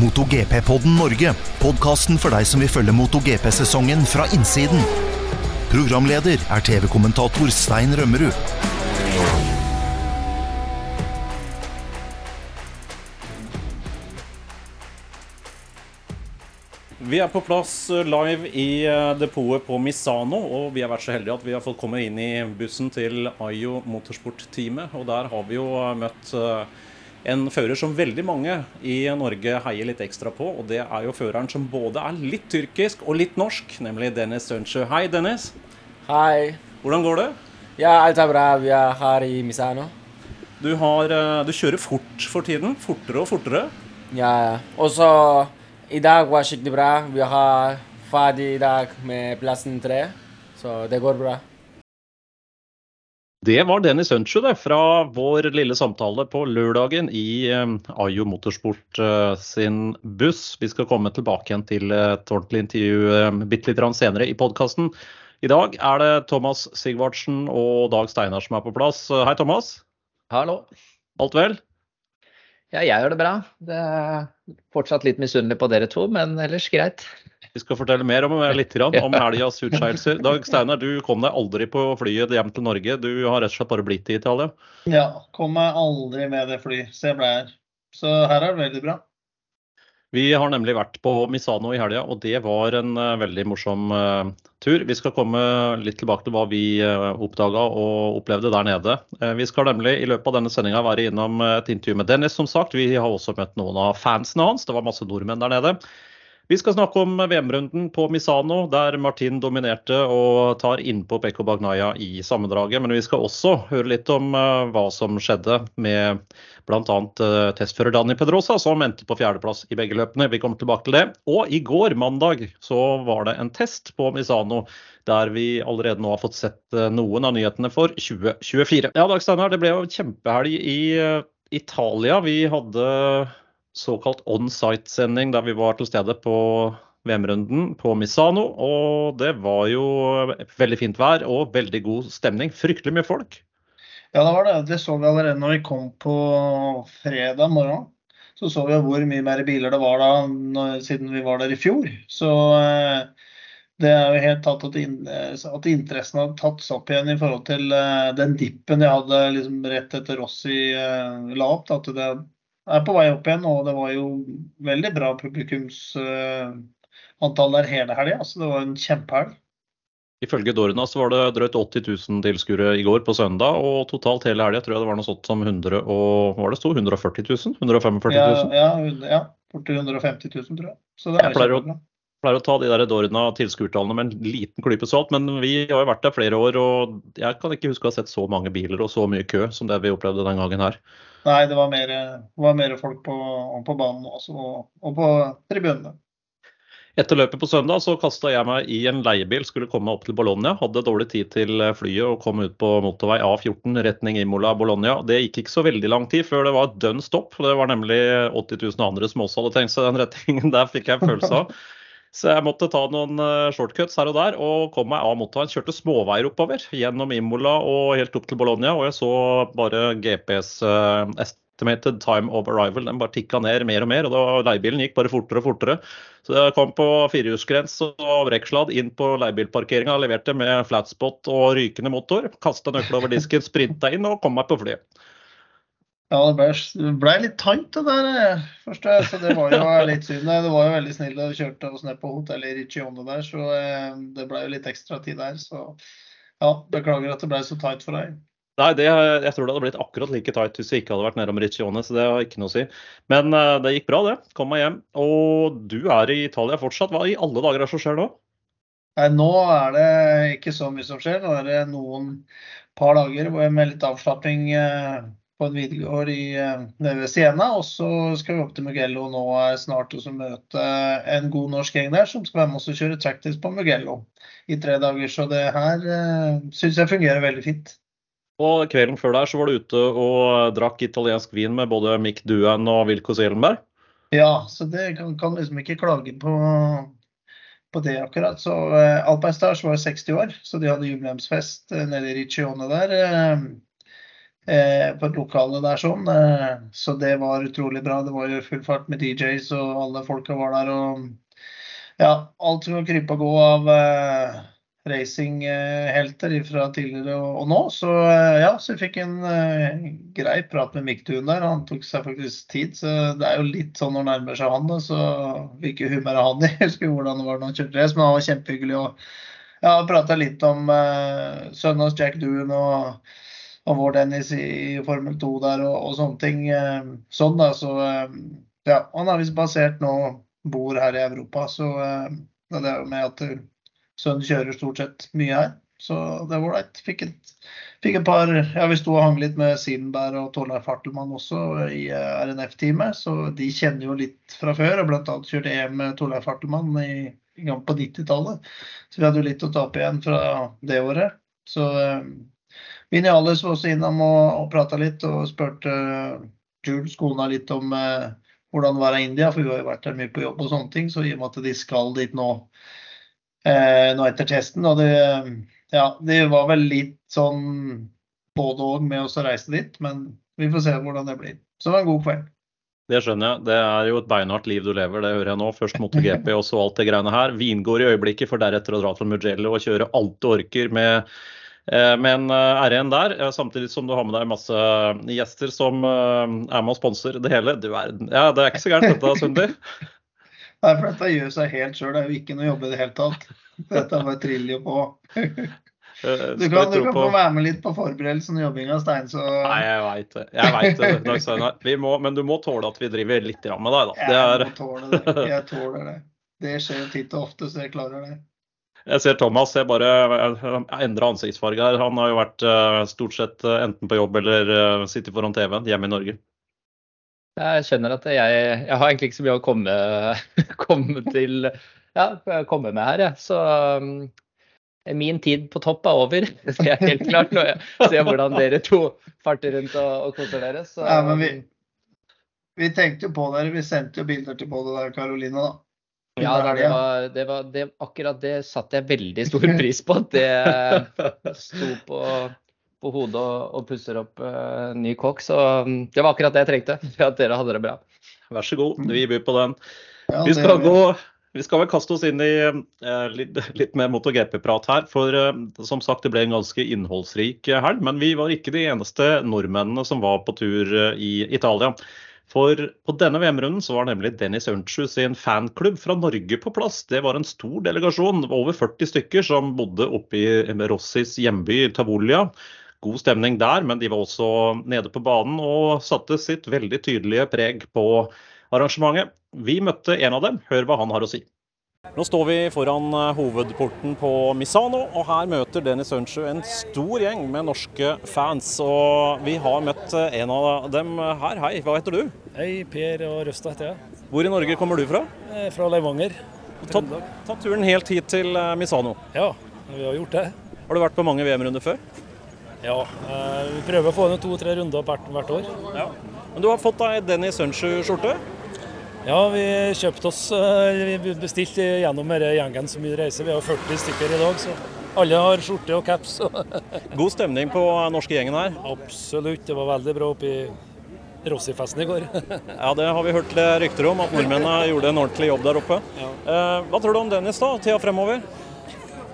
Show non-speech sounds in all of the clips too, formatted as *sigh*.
MotoGP-podden Norge. Podkasten for deg som vil følge MotoGP-sesongen fra innsiden. Programleder er TV-kommentator Stein Rømmerud. Vi er på plass eh, live i eh, depotet på Misano, og vi har vært så heldige at vi har fått komme inn i bussen til Ayo Motorsport-teamet. Og der har vi jo eh, møtt en fører som veldig mange i Norge heier litt ekstra på. Og det er jo føreren som både er litt tyrkisk og litt norsk, nemlig Dennis Sønsjø. Hei, Dennis. Hei. Hvordan går det? Ja, alt er bra. Vi er her i Misano. Du, har, du kjører fort for tiden. Fortere og fortere. Ja, og så i dag var skikkelig bra. Vi har ferdig i dag med plassen tre, så det går bra. Det var Dennis Ønsjø fra vår lille samtale på lørdagen i Ajo Ayo Motorsport uh, sin buss. Vi skal komme tilbake igjen til et ordentlig intervju um, bitte litt senere i podkasten. I dag er det Thomas Sigvardsen og Dag Steinar som er på plass. Hei, Thomas. Hallo. Alt vel? Ja, jeg gjør det bra. Det er fortsatt litt misunnelig på dere to, men ellers greit. Vi skal fortelle mer om, litt om helgas utskeielser. Dag Steinar, du kom deg aldri på flyet hjem til Norge. Du har rett og slett bare blitt i Italia? Ja, kom meg aldri med det flyet, så jeg ble her. Så her er det veldig bra. Vi har nemlig vært på Misano i helga, og det var en uh, veldig morsom uh, tur. Vi skal komme litt tilbake til hva vi uh, oppdaga og opplevde der nede. Uh, vi skal nemlig i løpet av denne sendinga være innom et intervju med Dennis, som sagt. Vi har også møtt noen av fansene hans. Det var masse nordmenn der nede. Vi skal snakke om VM-runden på Misano, der Martin dominerte og tar innpå Pekko Bagnaya i sammendraget. Men vi skal også høre litt om uh, hva som skjedde med bl.a. Uh, testfører Dani Pedrosa, som endte på fjerdeplass i begge løpene. Vi kommer tilbake til det. Og i går, mandag, så var det en test på Misano der vi allerede nå har fått sett uh, noen av nyhetene for 2024. Ja, Dag Steinar, det ble jo kjempehelg i Italia. Vi hadde såkalt on-site-sending der vi var til stede på VM-runden på Misano. Og det var jo veldig fint vær og veldig god stemning. Fryktelig mye folk. Ja, det var det. Det så vi allerede når vi kom på fredag morgen. Så så vi hvor mye mer biler det var da når, siden vi var der i fjor. Så eh, det er jo helt tatt at, in, at interessen har tatt seg opp igjen i forhold til eh, den dippen jeg hadde liksom rett etter Rossi eh, la opp. At det er på vei opp igjen, og det var jo veldig bra publikumsantall der hele helga. Så det var en kjempehelg. Ifølge så var det drøyt 80 000 tilskuere i går på søndag, og totalt hele helga tror jeg det var noe sånt som 100 og, var det sto 140 000? 145 000? Ja, ja, ja borti 150 000, tror jeg. Så det er kjempebra pleier å ta de der Dorna tilskuertallene med en liten klype salt, men vi har jo vært der flere år, og jeg kan ikke huske å ha sett så mange biler og så mye kø som det vi opplevde den gangen her. Nei, det var mer, var mer folk på, på banen også, og på tribunene. Etter løpet på søndag så kasta jeg meg i en leiebil, skulle komme opp til Bologna. Hadde dårlig tid til flyet og kom ut på motorvei A14 retning Imola Bologna. Det gikk ikke så veldig lang tid før det var et dønn stopp. Det var nemlig 80 000 andre som også hadde tenkt seg den retningen. Der fikk jeg en følelse av. Så jeg måtte ta noen shortcuts her og der og kom meg av motorveien. Kjørte småveier oppover gjennom Imola og helt opp til Bologna. Og jeg så bare GPS estimated time of arrival. Den bare tikka ned mer og mer. og da Leiebilen gikk bare fortere og fortere. Så jeg kom på firehjulsgrens og brekksladd inn på leiebilparkeringa, leverte med flatspot og rykende motor. Kasta nøkkelen over disken, sprinta inn og kom meg på flyet. Ja, det ble, ble, litt tight det der eh, først, så det var jo *laughs* litt synd. Det var jo veldig snill å kjørte oss ned på hotellet i Riccione der, så eh, det ble jo litt ekstra tid der. Så ja, beklager at det ble så tight for deg. Nei, det, jeg tror det hadde blitt akkurat like tight hvis vi ikke hadde vært nede om Riccione, så det har ikke noe å si. Men det gikk bra, det. Kom meg hjem. Og du er i Italia fortsatt. Hva i alle dager er det som skjer nå? Nei, nå er det ikke så mye som skjer. Nå er det noen par dager med litt avslapping. Uh, på en videregård i, eh, Siena. Og så skal vi opp til Mugello nå snart og så møte en god norsk gjeng der som skal være med oss og kjøre tractis på Mugello i tre dager. Så det her uh, syns jeg fungerer veldig fint. Og Kvelden før der så var du ute og drakk italiensk vin med både Mick Duen og Wilco Selenberg? Ja, så det kan, kan liksom ikke klage på, på det akkurat. Så eh, Alpine Stars var 60 år, så de hadde jubileumsfest nede i Riccione der. Eh, på lokalene der sånn. Eh, så det var utrolig bra. Det var jo full fart med DJs, og alle folka var der. og ja, alt som kan krype og gå av eh, racinghelter fra tidligere og, nå. Så eh, ja, så vi fikk en eh, grei prat med Mick Thun der. Han tok seg faktisk tid. Så det er jo litt sånn når han nærmer seg han, så hvilket humør han i. *laughs* Jeg husker hvordan det var når han kjørte race, men han var kjempehyggelig. og ja, prata litt om eh, sønnen hans Jack Doon og, og vår Dennis i, Formel 2 der og, og sånne ting. Eh, sånn da, så eh, ja, Han er visst basert nå bor her i Europa, så eh, det er jo med at sønnen kjører stort sett mye her. Så det var ålreit. Fikk, fikk et par Ja, vi sto og hang litt med Sidenberg og Torleif Hartelmann også i RNF-teamet, så de kjenner jo litt fra før. Og bl.a. kjørte EM med Torleif Hartelmann i, i gang på 90-tallet. Så vi hadde jo litt å tape igjen fra det året. Så Vinales var også innom og, og prata litt og spurte uh, Jules kona litt om uh, hvordan det var i India, for vi har jo vært der mye på jobb og sånne ting. Så i og med at de skal dit nå, eh, nå etter testen og det, ja, det var vel litt sånn både og med oss å reise dit, men vi får se hvordan det blir. Så det var en god kveld. Det skjønner jeg. Det er jo et beinhardt liv du lever, det hører jeg nå. Først MotoGP og så alt det greiene her. Vingård i øyeblikket, for deretter å dra til Mugello og kjøre alt du orker med Eh, med en eh, R1 der, eh, samtidig som du har med deg masse gjester som er med og sponser det hele. Er, ja, det er ikke så gærent dette, Sundi? *laughs* Nei, for dette gjør seg helt sjøl. Det er jo ikke noe jobb i det hele tatt. Dette bare triller jo på. *laughs* Du kan, du kan få være med litt på forberedelsen og jobbinga, Stein. Så... Nei, jeg veit det. Jeg vet det, Dag Steinar. Men du må tåle at vi driver litt med deg, da. Jeg må tåle det. Jeg *laughs* tåler det. Det skjer titt og ofte, så jeg klarer det. Jeg ser Thomas jeg bare endra ansiktsfarge her. Han har jo vært uh, stort sett uh, enten på jobb eller sittet sitter foran TV-en hjemme i Norge. Jeg skjønner at jeg, jeg har egentlig ikke så mye å komme, *laughs* komme til ja, komme med her, jeg. Så um, min tid på topp er over. *laughs* Det er helt klart når jeg ser hvordan dere to farter rundt og, og koser dere. Så, ja, men vi, vi tenkte jo på dere. Vi sendte jo bilder til både deg og Karoline, da. Ja, det var, det var det, akkurat det satte jeg veldig stor *laughs* pris på. At det sto på, på hodet og, og pusser opp uh, ny kokk. Så um, det var akkurat det jeg trengte. For at dere hadde det bra. Vær så god, vi byr på den. Ja, vi, skal gå, vi skal vel kaste oss inn i eh, litt, litt, mer MotoGP-prat her. For eh, som sagt, det ble en ganske innholdsrik helg. Men vi var ikke de eneste nordmennene som var på tur i Italia. For på denne VM-runden så var nemlig Dennis Ørntsju sin fanklubb fra Norge på plass. Det var en stor delegasjon, over 40 stykker, som bodde oppe i Rossis hjemby Tavolia. God stemning der, men de var også nede på banen og satte sitt veldig tydelige preg på arrangementet. Vi møtte en av dem. Hør hva han har å si. Nå står vi foran eh, hovedporten på Misano, og her møter Dennis Ønsjø en stor gjeng med norske fans. Og vi har møtt eh, en av dem her. Hei, hva heter du? Hei, Per og Røsta heter jeg. Hvor i Norge kommer du fra? Eh, fra Levanger. Tatt, ta turen helt hit til Misano? Ja, vi har gjort det. Har du vært på mange VM-runder før? Ja, vi prøver å få inn to-tre runder hvert år. Ja. Men du har fått deg Dennis Ønsjø-skjorte? Ja, vi kjøpte oss eh, Vi bestilte gjennom denne gjengen som vi reiser. Vi har 40 stykker i dag, så alle har skjorte og caps. *laughs* God stemning på norske gjengen her? Absolutt. Det var veldig bra oppe i Rossi-festen i går. *laughs* ja, det har vi hørt rykter om, at nordmennene gjorde en ordentlig jobb der oppe. Ja. Eh, hva tror du om Dennis da, tida fremover?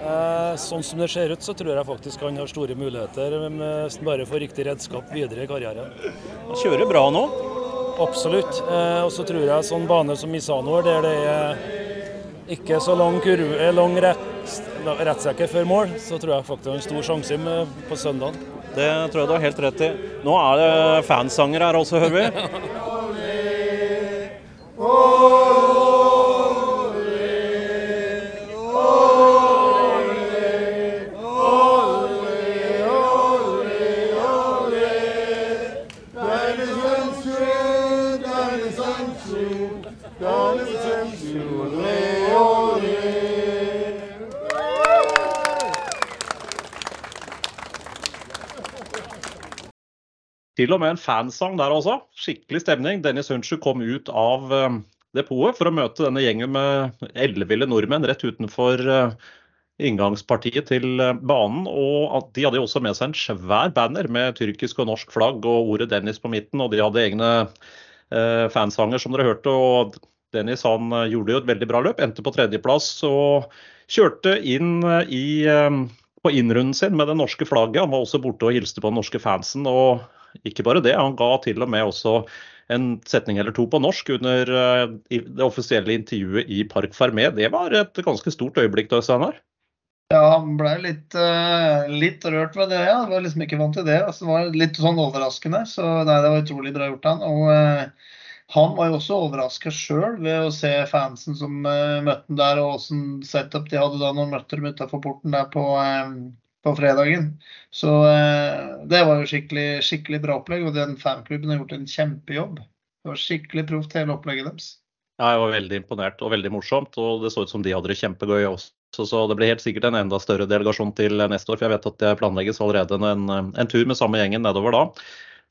Eh, sånn som det ser ut, så tror jeg faktisk han har store muligheter. Hvis han bare får riktig redskap videre i karrieren. Han kjører bra nå? Absolutt. Eh, og så tror jeg sånn bane som Misano, der det er ikke så lang kurve, eh, lang rett, før mål, så tror jeg faktisk det er en stor sjanse på søndag. Det tror jeg du har helt rett i. Nå er det fansanger her også, hører vi. *laughs* Til og med en fansang der også. Skikkelig stemning. Dennis Hunchu kom ut av eh, depotet for å møte denne gjengen med elleville nordmenn rett utenfor eh, inngangspartiet til eh, banen. og De hadde også med seg en svær banner med tyrkisk og norsk flagg og ordet 'Dennis' på midten. og De hadde egne fansanger, som dere hørte. og Dennis han gjorde jo et veldig bra løp, endte på tredjeplass og kjørte inn i, på innrunden sin med det norske flagget. Han var også borte og hilste på den norske fansen. og ikke bare det, han ga til og med også en setning eller to på norsk under det offisielle intervjuet i Park Fermé. Det var et ganske stort øyeblikk, da, Steinar? Ja, han ble litt, uh, litt rørt ved det. ja. Var liksom ikke vant til det. Altså, det var litt sånn overraskende. Så nei, det var utrolig bra gjort, han. Og uh, han var jo også overraska sjøl ved å se fansen som møtte han der, og åssen setup de hadde da når han møtte dem utafor porten der på, på fredagen. Så det var jo skikkelig, skikkelig bra opplegg, og den fanklubben har gjort en kjempejobb. Det var skikkelig proft hele opplegget deres. Ja, jeg var veldig imponert og veldig morsomt. Og det så ut som de hadde det kjempegøy også. Så det blir helt sikkert en enda større delegasjon til neste år. For jeg vet at det planlegges allerede en, en tur med samme gjengen nedover da.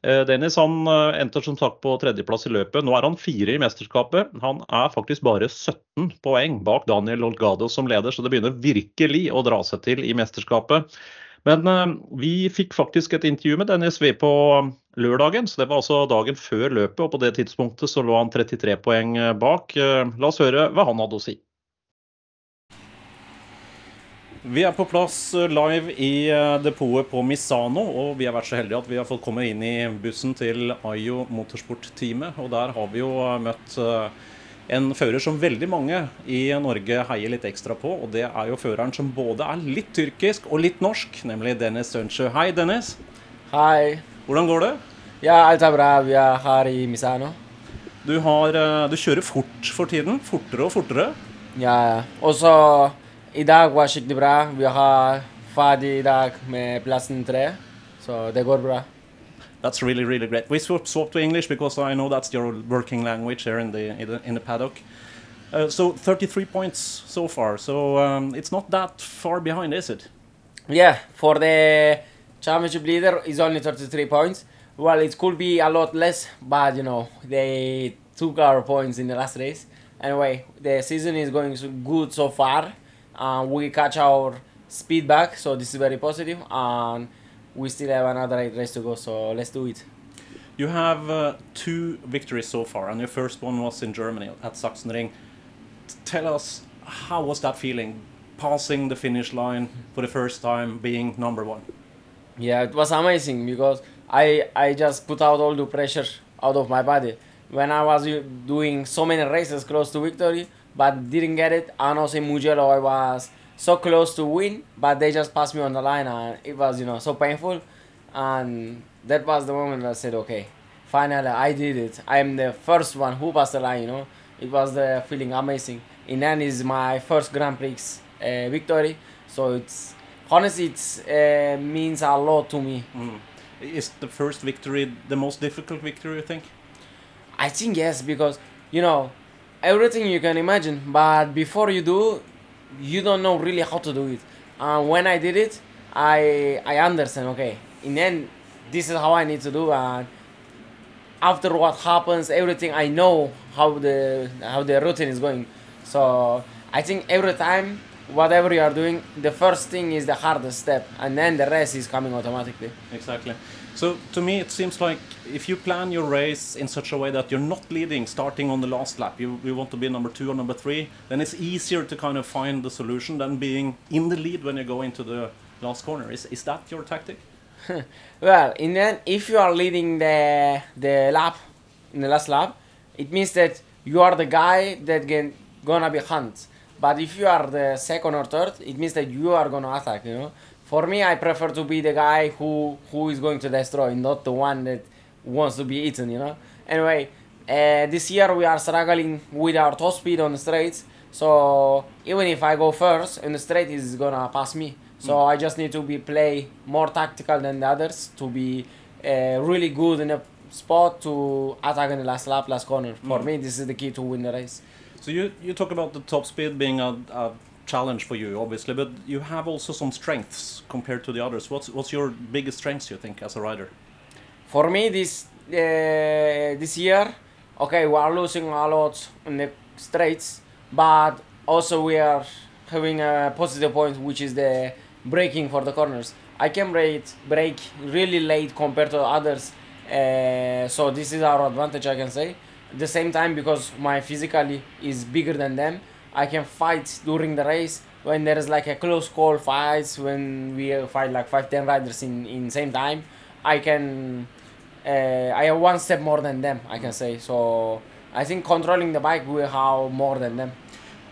Eh, Dennis han eh, endte som sagt på tredjeplass i løpet. Nå er han fire i mesterskapet. Han er faktisk bare 17 poeng bak Daniel Olgado som leder, så det begynner virkelig å dra seg til i mesterskapet. Men eh, vi fikk faktisk et intervju med Dennis V på lørdagen, så det var altså dagen før løpet. Og på det tidspunktet så lå han 33 poeng bak. La oss høre hva han hadde å si. Vi er på plass eh, live i eh, depotet på Misano, og vi har vært så heldige at vi har fått komme inn i bussen til Ayo Motorsport-teamet. Og der har vi jo eh, møtt en fører som veldig mange i Norge heier litt ekstra på. Og det er jo føreren som både er litt tyrkisk og litt norsk, nemlig Dennis Sønsjø. Hei, Dennis. Hei. Hvordan går det? Ja, alt er bra. Vi er her i Misano. Du, har, du kjører fort for tiden. Fortere og fortere. Ja, ja. Og så i dag var skikkelig bra. Vi har ferdig i dag med plassen tre, så det går bra. That's really, really great. We swap, swap to English because I know that's your working language here in the in the, in the paddock. Uh, so 33 points so far. So um, it's not that far behind, is it? Yeah, for the championship leader is only 33 points. Well, it could be a lot less, but you know they took our points in the last race. Anyway, the season is going so good so far. Uh, we catch our speed back, so this is very positive, and we still have another eight race to go. So let's do it. You have uh, two victories so far, and your first one was in Germany at Sachsenring. Tell us how was that feeling, passing the finish line for the first time, being number one? Yeah, it was amazing because I I just put out all the pressure out of my body. When I was doing so many races close to victory, but didn't get it. And also in Mugello, I was so close to win, but they just passed me on the line, and it was you know so painful. And that was the moment I said, okay, finally I did it. I am the first one who passed the line. You know, it was the feeling amazing. In end, is my first Grand Prix uh, victory, so it's honestly it uh, means a lot to me. Mm. Is the first victory the most difficult victory? You think? I think yes, because you know everything you can imagine but before you do you don't know really how to do it. And when i did it i i understand okay in the end this is how i need to do and after what happens everything i know how the how the routine is going. So i think every time whatever you are doing the first thing is the hardest step and then the rest is coming automatically. Exactly so to me, it seems like if you plan your race in such a way that you're not leading, starting on the last lap, you, you want to be number two or number three, then it's easier to kind of find the solution than being in the lead when you go into the last corner. Is is that your tactic? *laughs* well, in the end, if you are leading the the lap in the last lap, it means that you are the guy that can gonna be hunt. But if you are the second or third, it means that you are gonna attack. You know for me, I prefer to be the guy who who is going to destroy, not the one that wants to be eaten. You know. Anyway, uh, this year we are struggling with our top speed on the straights. So even if I go first in the straight, is gonna pass me. So mm. I just need to be play more tactical than the others to be uh, really good in a spot to attack in the last lap, last corner. For mm. me, this is the key to win the race. So you you talk about the top speed being a, a challenge for you, obviously, but you have also some strengths compared to the others. What's what's your biggest strengths you think as a rider? For me, this uh, this year, okay, we are losing a lot in the straights, but also we are having a positive point, which is the braking for the corners. I can brake brake really late compared to others, uh, so this is our advantage, I can say. At the same time, because my physically is bigger than them, I can fight during the race when there is like a close call fights when we fight like five ten riders in in same time. I can uh, I have one step more than them, I can say. So I think controlling the bike we have more than them.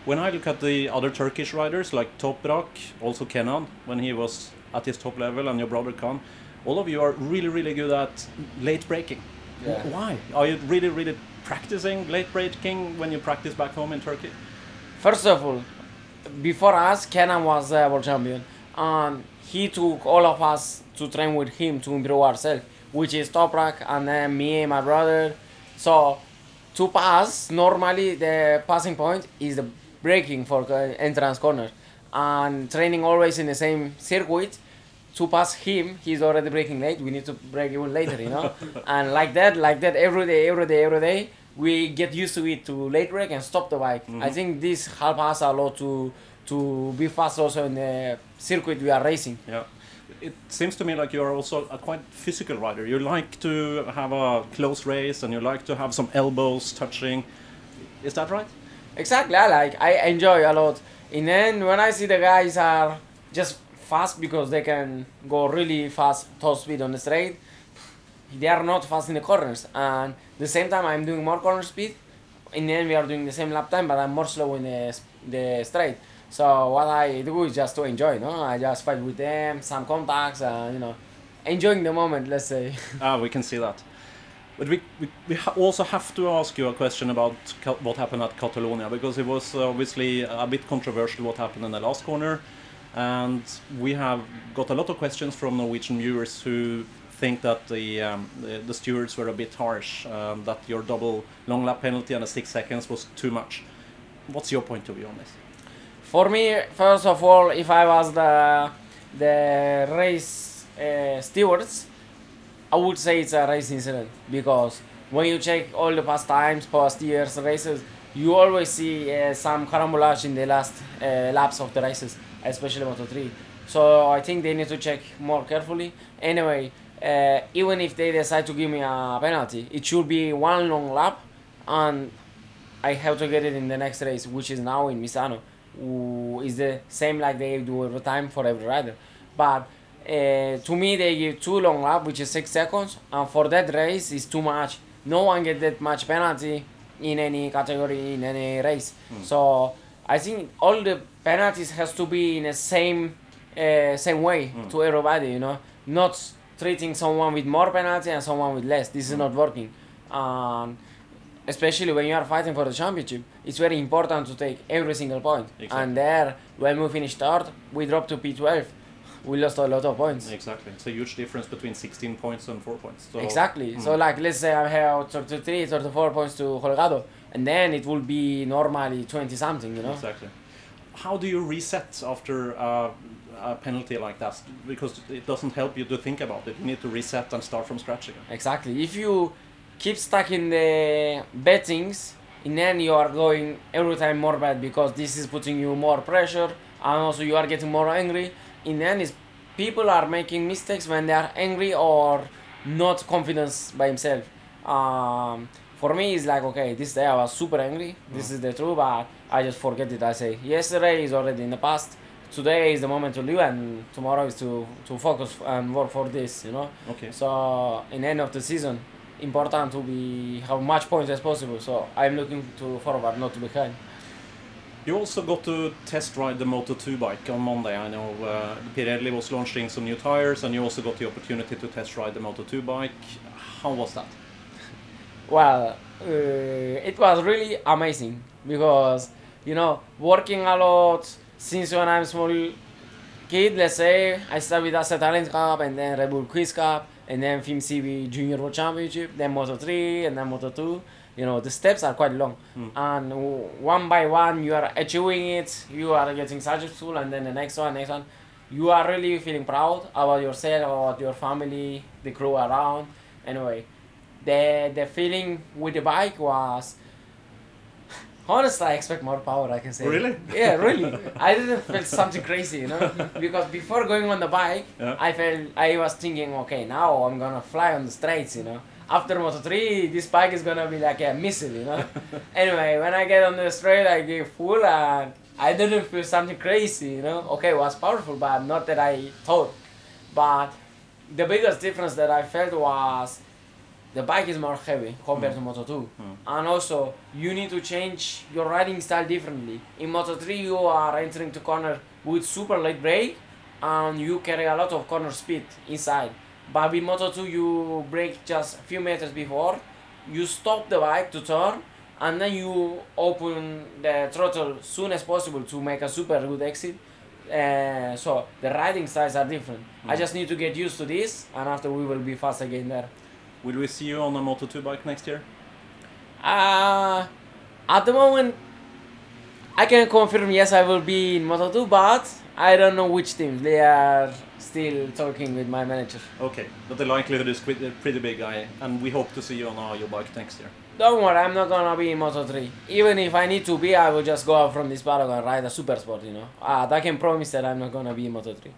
When I look at the other Turkish riders like Toprak, also Kenan, when he was at his top level, and your brother Khan, all of you are really, really good at late breaking. Yeah. Why? Are you really, really practicing late braking when you practice back home in Turkey? First of all, before us, Kenan was a world champion, and he took all of us to train with him to improve ourselves, which is Toprak and then me and my brother. So, to pass, normally the passing point is the braking for entrance corner, and training always in the same circuit. To pass him, he's already braking late. We need to break even later, you know, *laughs* and like that, like that, every day, every day, every day we get used to it to late brake and stop the bike. I mm-hmm. think this help us a lot to to be fast also in the circuit we are racing. Yeah. It seems to me like you are also a quite physical rider. You like to have a close race and you like to have some elbows touching. Is that right? Exactly, I like I enjoy a lot. And then when I see the guys are just fast because they can go really fast top speed on the straight, they are not fast in the corners. And the same time I'm doing more corner speed. In the end we are doing the same lap time, but I'm more slow in the the straight. So what I do is just to enjoy, no? I just fight with them, some contacts, and you know, enjoying the moment. Let's say. *laughs* Ah, we can see that. But we, we, we ha- also have to ask you a question about what happened at Catalonia because it was obviously a bit controversial what happened in the last corner. And we have got a lot of questions from Norwegian viewers who think that the, um, the, the stewards were a bit harsh, um, that your double long lap penalty and the six seconds was too much. What's your point of view on this? For me, first of all, if I was the the race uh, stewards, I would say it's a race incident because when you check all the past times, past years races, you always see uh, some carambolage in the last uh, laps of the races, especially Moto 3. So I think they need to check more carefully. Anyway, uh, even if they decide to give me a penalty, it should be one long lap, and I have to get it in the next race, which is now in Misano. Who is the same like they do every time for every rider. But uh, to me, they give two long lap, which is six seconds, and for that race is too much. No one get that much penalty in any category in any race. So I think all the penalties has to be in the same uh, same way to everybody. You know, not treating someone with more penalty and someone with less. This is not working. Um, especially when you are fighting for the championship, it's very important to take every single point. Exactly. And there, when we finished third, we dropped to P12. We lost a lot of points. Exactly. It's a huge difference between 16 points and 4 points. So, Exactly. So Mm. like let's say I have 33, 34 points to Holgado, and then it will be normally 20 something, you know. Exactly. How do you reset after uh, a penalty like that? Because it doesn't help you to think about it. You need to reset and start from scratch again. Exactly. If you keep stuck in the bettings, in end you are going every time more bad because this is putting you more pressure and also you are getting more angry. In the end, is people are making mistakes when they are angry or not confidence by himself. Um, for me, it's like okay, this day I was super angry. This is the truth, but I just forget it. I say yesterday is already in the past. Today is the moment to live, and tomorrow is to to focus and work for this. You know. Okay. So in end of the season, important to be have much points as possible. So I'm looking to forward, not to behind. You also got to test ride the Moto 2 bike on Monday. I know uh, Pirelli was launching some new tires, and you also got the opportunity to test ride the Moto 2 bike. How was that? Well, uh, it was really amazing because you know working a lot since when I'm small kid. Let's say I started with Asset Talent Cup and then Red Bull Quiz Cup and then Film CB Junior World Championship, then Moto 3 and then Moto 2. You know the steps are quite long, hmm. and w- one by one you are achieving it. You are getting successful, and then the next one, next one. You are really feeling proud about yourself, about your family, the crew around. Anyway, the the feeling with the bike was Honestly, I expect more power. I can say. Really? Yeah, really. *laughs* I didn't feel something crazy, you know, *laughs* because before going on the bike, Yeah. I felt I was thinking, okay, now I'm gonna fly on the straights, you know. After Moto 3, this bike is gonna be like a missile, you know. *laughs* anyway, when I get on the straight, I give full and I didn't feel something crazy, you know. Okay, it was powerful, but not that I thought. But the biggest difference that I felt was the bike is more heavy compared to hmm. Moto 2. Hmm. And also, you need to change your riding style differently. In Moto 3, you are entering to corner with super light brake and you carry a lot of corner speed inside. But with Moto 2, you brake just a few meters before, you stop the bike to turn, and then you open the throttle soon as possible to make a super good exit. Uh, so the riding styles are different. I hmm. just need to get used to this, and after we will be fast again there. Will we see you on a Moto 2 bike next year? Uh, at the moment, I can confirm yes, I will be in Moto 2, but I don't know which team. They are still talking with my manager. Okay, but the likelihood is pretty, pretty big, I, and we hope to see you on your bike next year. Don't worry, I'm not gonna be in Moto 3. Even if I need to be, I will just go out from this paddock and ride a super sport, you know. Uh, I can promise that I'm not gonna be in Moto 3.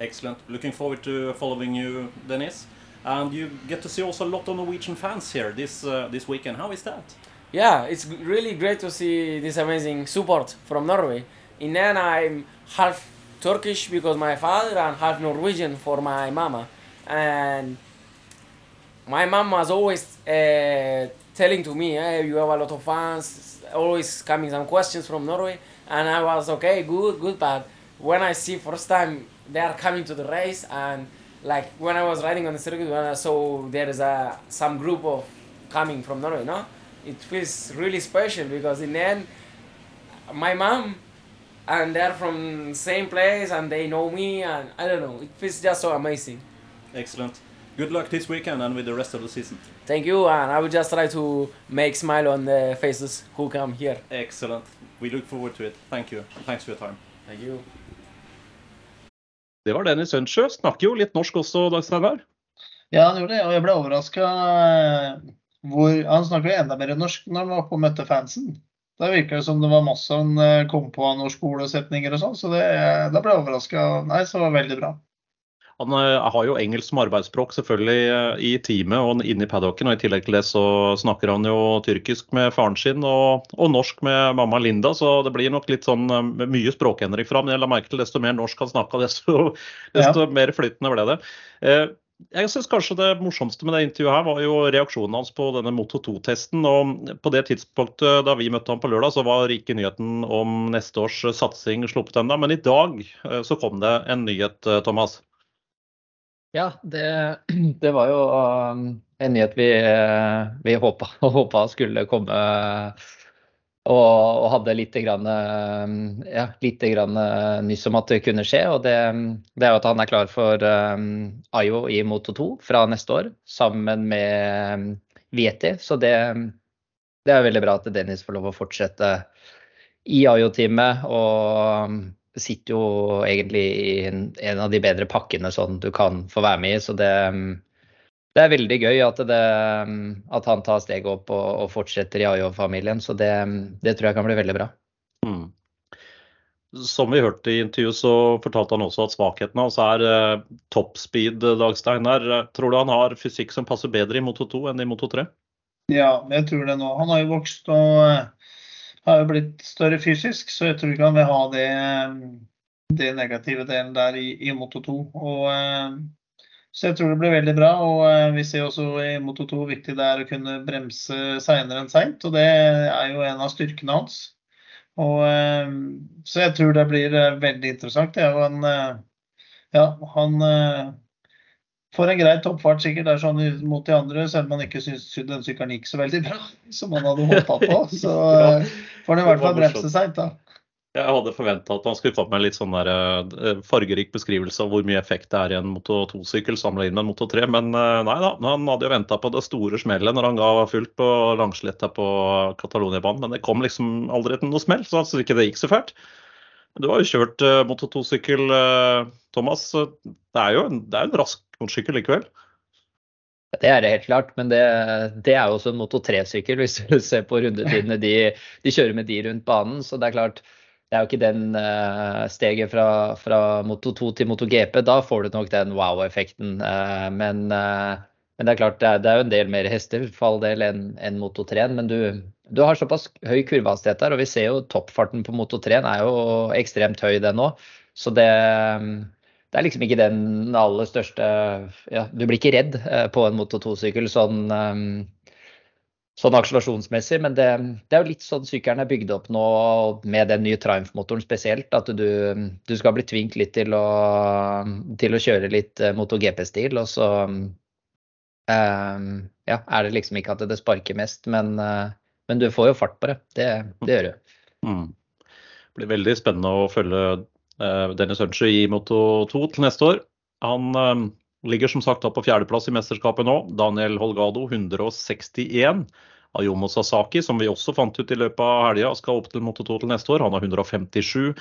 Excellent. Looking forward to following you, Dennis. And you get to see also a lot of Norwegian fans here this uh, this weekend. How is that? Yeah, it's really great to see this amazing support from Norway. In end, I'm half Turkish because my father and half Norwegian for my mama. And my mom was always uh, telling to me, hey, you have a lot of fans, always coming some questions from Norway. And I was okay, good, good, but when I see first time they are coming to the race and like when I was riding on the circuit, when I saw there is a some group of coming from Norway, no, it feels really special because in the end, my mom and they're from same place and they know me and I don't know, it feels just so amazing. Excellent. Good luck this weekend and with the rest of the season. Thank you, and I will just try to make smile on the faces who come here. Excellent. We look forward to it. Thank you. Thanks for your time. Thank you. Det var Dennis Sønsjø. Snakker jo litt norsk også, Dag Steinar. Ja, han gjorde det, og jeg ble overraska hvor Han jo enda mer norsk når han var oppe og møtte fansen. Da virka det som det var masse han eh, kom på av noen skolesetninger og sånn, så det, da ble jeg overraska. Nei, så var det veldig bra. Han eh, har jo engelsk som arbeidsspråk selvfølgelig eh, i teamet og inne i paddocken. og I tillegg til det så snakker han jo tyrkisk med faren sin og, og norsk med mamma Linda, så det blir nok litt sånn eh, mye språkendring fra ham. Jeg la merke til desto mer norsk han snakka, desto, *laughs* desto mer flytende ble det. Jeg synes kanskje det morsomste med det intervjuet her var jo reaksjonen hans på denne Moto 2-testen. og På det tidspunktet da vi møtte ham på lørdag, så var ikke nyheten om neste års satsing sluppet ennå. Men i dag så kom det en nyhet, Thomas. Ja, det, *clears throat* det var jo um, en nyhet vi, eh, vi håpa, *laughs* skulle komme. Og, og hadde litt grann, eh, ja, litt eh, nyss om at det kunne skje. Og det, det er jo at han er klar for IO i Moto 2 fra neste år, sammen med Vieti. Så det, det er veldig bra at Dennis får lov å fortsette i Ayo-teamet. Og sitter jo egentlig i en, en av de bedre pakkene sånn du kan få være med i. Så det, det er veldig gøy at, det, at han tar steget opp og, og fortsetter i AIO-familien. Så det, det tror jeg kan bli veldig bra. Mm. Som vi hørte i intervjuet, så fortalte han også at svakheten hans er eh, toppspeed. Dagstein her. Tror du han har fysikk som passer bedre i Moto 2 enn i Moto 3? Ja, jeg tror det nå. Han har jo vokst og eh, har jo blitt større fysisk, så jeg tror ikke han vil ha det, det negative delen der i, i Moto 2. Og, eh, så jeg tror det blir veldig bra. Og eh, vi ser også i Moto 2 hvor viktig det er å kunne bremse seinere enn seint. Og det er jo en av styrkene hans. Og, eh, så jeg tror det blir veldig interessant. Det er jo en Ja, han får en grei toppfart sikkert der sånn mot de andre, selv om man ikke syns den sykkelen gikk så veldig bra *laughs* som man hadde håpa på. Så *laughs* ja, får han i hvert fall bremse seint, da. Jeg hadde forventa at han skulle komme med en litt sånn der, eh, fargerik beskrivelse av hvor mye effekt det er i en Moto 2-sykkel sammenlignet med en Moto 3, men eh, nei da. Han hadde jo venta på det store smellet når han ga fullt på Langsletta på Catalonia-banen, men det kom liksom aldri til noe smell, så syntes ikke det gikk så fælt. Du har jo kjørt eh, Moto 2-sykkel, eh, Thomas. Det er jo en, det er en rask sykkel likevel? Det er det helt klart, men det, det er jo også en Moto 3-sykkel, hvis du *laughs* ser på rundetidene de, de, kjører med de rundt banen. Så det er klart, det er jo ikke den uh, steget fra, fra, Moto 2 til Moto GP. Da får du nok den wow-effekten. Uh, men, uh, men, det er klart, det er, det er, jo en del mer hester for all del enn en Moto 3. Men du, du, har såpass høy kurvehastighet der, og vi ser jo toppfarten på Moto 3 er jo ekstremt høy, den òg. Så det det er liksom ikke den aller største ja, Du blir ikke redd eh, på en Moto 2-sykkel sånn, eh, sånn akselerasjonsmessig, men det, det, er jo litt sånn sykkelen er bygd opp nå med den nye Triumph-motoren spesielt. At du, du, skal bli tvunget litt til å, til å kjøre litt motor GP-stil, Og så ja, er det liksom ikke at det sparker mest, men, men du får jo fart på det. Det, det gjør du. Mm. Det blir veldig spennende å følge Eh, Dennis Ønsjø i Moto 2 til neste år. Han eh, ligger som sagt på fjerdeplass i mesterskapet nå. Daniel Holgado 161. Ayomo Sasaki, som vi også fant ut i løpet av helga, skal opp til Moto 2 til neste år. Han har 157.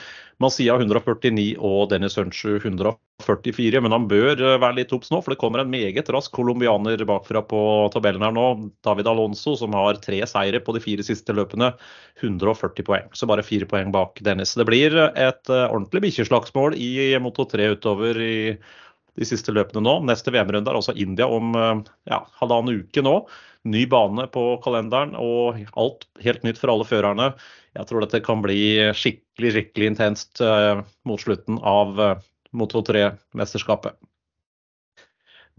Masia 149 og Dennis Hunchu 144. Men han bør eh, være litt obs nå, for det kommer en meget rask colombianer bakfra på tabellen her nå. David Alonso, som har tre seire på de fire siste løpene. 140 poeng. Så bare fire poeng bak Dennis. Det blir et eh, ordentlig bikkjeslagsmål i Moto 3 utover i de siste løpene nå. Neste VM-runde er også India om eh, ja, halvannen uke nå ny bane på kalenderen og alt helt nytt for alle førerne. Jeg tror dette kan bli skikkelig skikkelig intenst uh, mot slutten av uh, Moto 3-mesterskapet.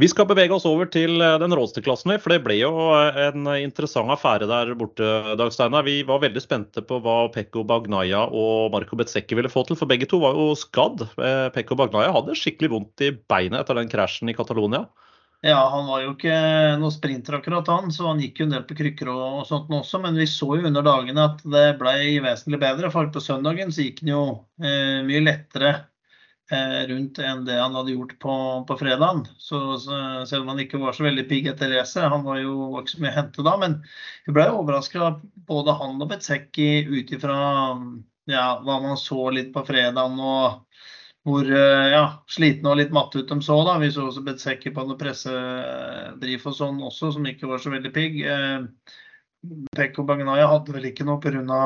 Vi skal bevege oss over til eh, den råeste klassen, for det ble jo en interessant affære der borte. Dag Steinar. Vi var veldig spente på hva Pekko Bagnaya og Marco Bezzecchi ville få til, for begge to var jo skadd. Pekko Bagnaya hadde skikkelig vondt i beinet etter den krasjen i Catalonia. Ja, han var jo ikke noe sprinter akkurat han, så han gikk jo en del på krykker og, sånt sånt også. Men vi så jo under dagene at det ble vesentlig bedre. For på søndagen så gikk han jo eh, mye lettere eh, rundt enn det han hadde gjort på, på fredagen. Så, så, selv om han ikke var så veldig pigg etter racet, han var jo ikke så mye å hente da. Men vi ble overraska både han og Betsecki ut ifra ja, hva man så litt på fredagen. og hvor eh, ja, slitne og litt matte ut de så. da. Vi så også Betsecki på noe pressedrift og sånn også, som ikke var så veldig pigg. Eh, Pekko Bagnaya hadde vel ikke noe pga.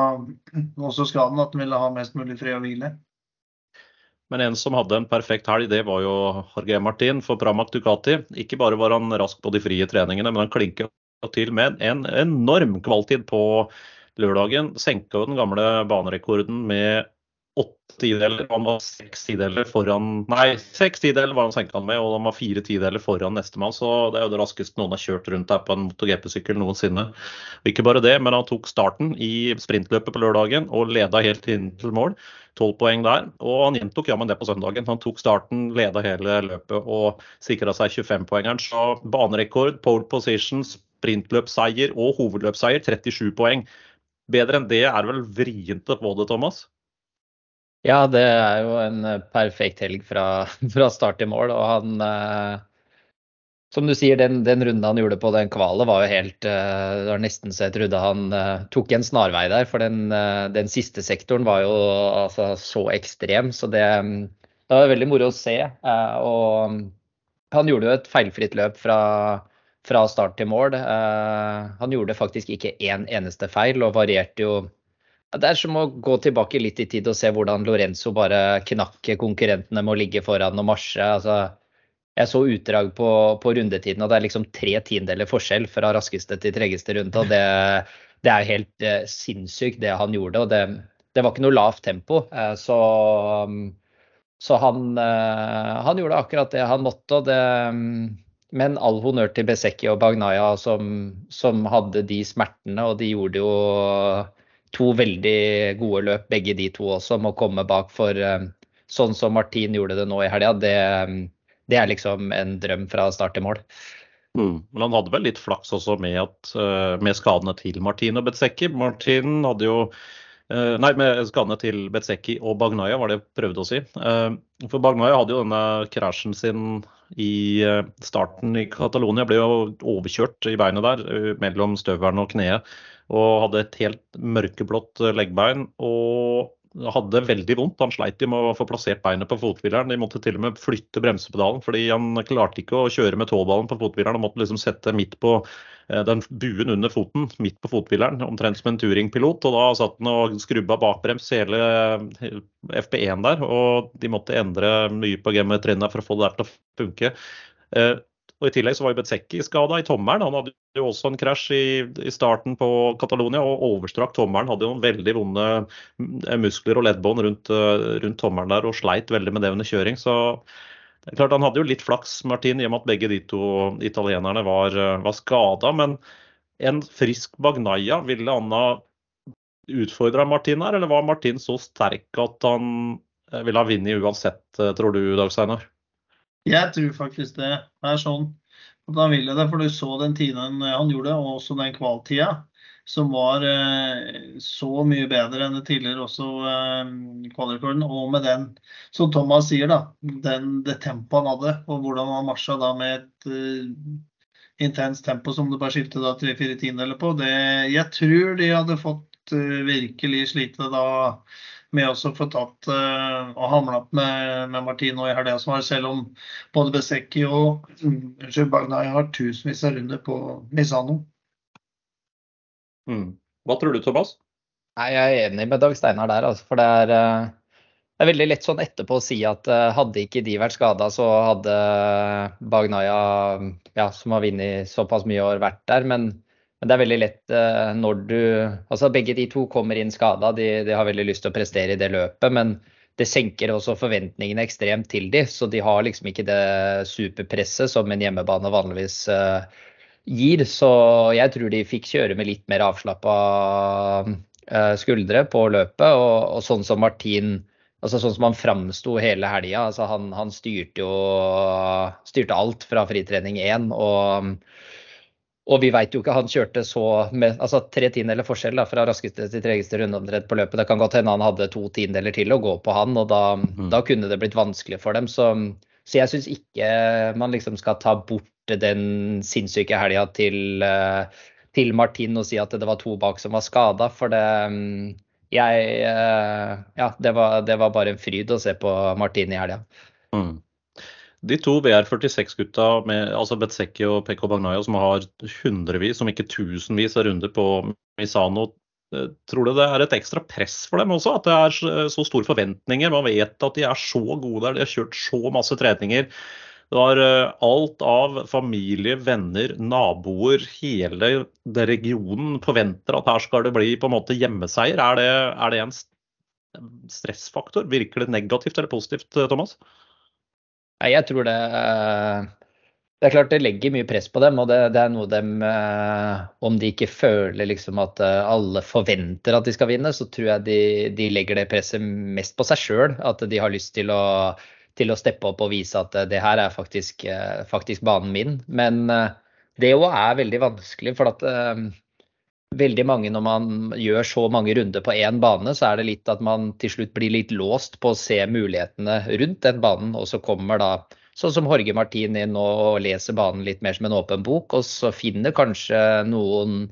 også skaden, at han ville ha mest mulig fred og hvile. Men en som hadde en perfekt helg, det var jo Jorge Martin for Pramac Ducati. Ikke bare var han rask på de frie treningene, men han klinka til med en enorm kvalitet på lørdagen. Senka den gamle banerekorden med åtte tideler. Han var seks tideler foran Nei, seks tideler var han senka med, og han var fire tideler foran nestemann. Så det er jo det raskeste noen har kjørt rundt der på en MotoGP-sykkel noensinne. Og ikke bare det, men han tok starten i sprintløpet på lørdagen og leda helt inn til mål. Tolv poeng der. Og han gjentok jammen det på søndagen. Han tok starten, leda hele løpet og sikra seg 25-poengeren. Så banerekord, pole position, sprintløpsseier og hovedløpsseier, 37 poeng. Bedre enn det er vel vrient å få det, Thomas? Ja, det er jo en eh, perfekt helg fra, *laughs* fra start til mål. Og han eh, Som du sier, den, den, runden han gjorde på den kvalet var jo helt eh, Det var nesten så jeg trodde han tok en snarvei der. For den, den siste sektoren var jo altså, så ekstrem. Så det, det var veldig moro å se. Og han gjorde jo et feilfritt løp fra, fra start til mål. Han gjorde faktisk ikke én eneste feil og varierte jo det er som å gå tilbake litt i tid og se hvordan Lorenzo bare knakk konkurrentene med å ligge foran og marsje. Altså, jeg så utdrag på, på, rundetiden, og det er liksom tre tiendeler forskjell fra raskeste til tregeste runde. og Det, det er helt eh, sinnssykt, det han gjorde. og det, det, var ikke noe lavt tempo. Eh, så, um, så han, eh, han, gjorde akkurat det han måtte. og det, um, men all honnør til Besecki og Bagnaya som, som hadde de smertene, og de gjorde jo to veldig gode løp, begge de to også, må komme bak. For eh, sånn som Martin gjorde det nå i helga, det, det, er liksom en drøm fra start til mål. Mm. Men han hadde vel litt flaks også med, at, eh, med skadene til Martin og Betseki. Martin hadde jo eh, Nei, med skadene til Betseki og Bagnaya, var det jeg prøvde å si. For Bagnaya hadde jo denne krasjen sin i starten i Catalonia. Ble jo overkjørt i beinet der mellom støvelen og kneet og hadde et helt mørkeblått leggbein. Og hadde veldig vondt. Han sleit med å få plassert beinet på fothvileren. De måtte til og med flytte bremsepedalen fordi han klarte ikke å kjøre med tåballen på fothvileren. Han måtte liksom sette midt på eh, den buen under foten, midt på fothvileren, omtrent som en turingpilot. Og da satt han og skrubba bakbrems hele eh, FP1 der. Og de måtte endre mye på geometrien for å få det der til å funke. Og I tillegg så var jo Betzecchi skada i tommelen. Han hadde jo også en krasj i, i, starten på Catalonia og overstrakk tommelen. Hadde jo noen veldig vonde eh, muskler og leddbånd rundt, eh, rundt tommelen der og sleit veldig med det under kjøring. Så det er klart Han hadde jo litt flaks, Martin, i og med at begge de to italienerne var, eh, var skada. Men en frisk Bagnaia, ville Anna utfordra Martin her, eller var Martin så sterk at han ville ha vunnet uansett, tror du, Dag Steinar? Jeg tror faktisk det er sånn at han ville det. For du så den tiden han gjorde, og også den kvaltida, som var eh, så mye bedre enn det tidligere også eh, kvalrekorden. Og med den, som Thomas sier, da, den, det tempoet han hadde, og hvordan han marsja da med et uh, intenst tempo som du bare skiftet da tre-fire tiendedeler på, det, jeg tror de hadde fått virkelig slite da med å få tatt uh, og hamla opp med, med Martino i helga som var, selv om både Besecchi og unnskyld, Bagnai har tusenvis av runder på Misano. Mm. Hva tror du, Thomas? Nei, Jeg er enig med Dag Steinar der. Altså, for det er, eh, det er, veldig lett sånn etterpå å si at uh, hadde ikke de vært skada, så hadde Bagnaya, ja, som har vunnet såpass mye år, vært der. Men men det er veldig lett uh, når du Altså begge de to kommer inn skada, de, de, har veldig lyst til å prestere i det løpet. Men det senker også forventningene ekstremt til de, så de har liksom ikke det superpresset som en hjemmebane vanligvis uh, gir. Så jeg tror de fikk kjøre med litt mer avslappa uh, skuldre på løpet. Og, og, sånn som Martin altså Sånn som han framsto hele helga. Altså han, han styrte jo styrte alt fra fritrening 1. og og vi veit jo ikke, han kjørte så med altså tre tiendedeler forskjell da, fra raskeste til tregeste runde omtrent på løpet. Det kan godt hende han hadde to tiendedeler til å gå på han, og da, mm. da kunne det blitt vanskelig for dem. Så, så jeg syns ikke man liksom skal ta bort den sinnssyke helga til, eh, til, Martin og si at det var to bak som var skada, for det jeg eh, Ja, det var, det var, bare en fryd å se på Martin i helga. Mm. De to VR46-gutta, altså Betsecki og Pekko Bagnaia, som har hundrevis, om ikke tusenvis av runder på Misano, eh, tror du det er et ekstra press for dem også? At det er så store forventninger? Man vet at de er så gode der, de har kjørt så masse treninger. Det var eh, alt av familie, venner, naboer, hele regionen forventer at her skal det bli på en måte hjemmeseier. Er det, er det en stressfaktor? Virker det negativt eller positivt, Thomas? Nei, jeg tror det eh, Det er klart det legger mye press på dem, og det, det er noe dem eh, Om de ikke føler liksom at eh, alle forventer at de skal vinne, så tror jeg de, de legger det presset mest på seg sjøl. At de har lyst til å, til å steppe opp og vise at det her er faktisk, faktisk banen min. Men det òg er veldig vanskelig, for at veldig mange når man gjør så mange runder på én bane, så er det litt at man til slutt blir litt låst på å se mulighetene rundt den banen. Og så kommer da sånn som Horge Martin inn og leser banen litt mer som en åpen bok, og så finner kanskje noen,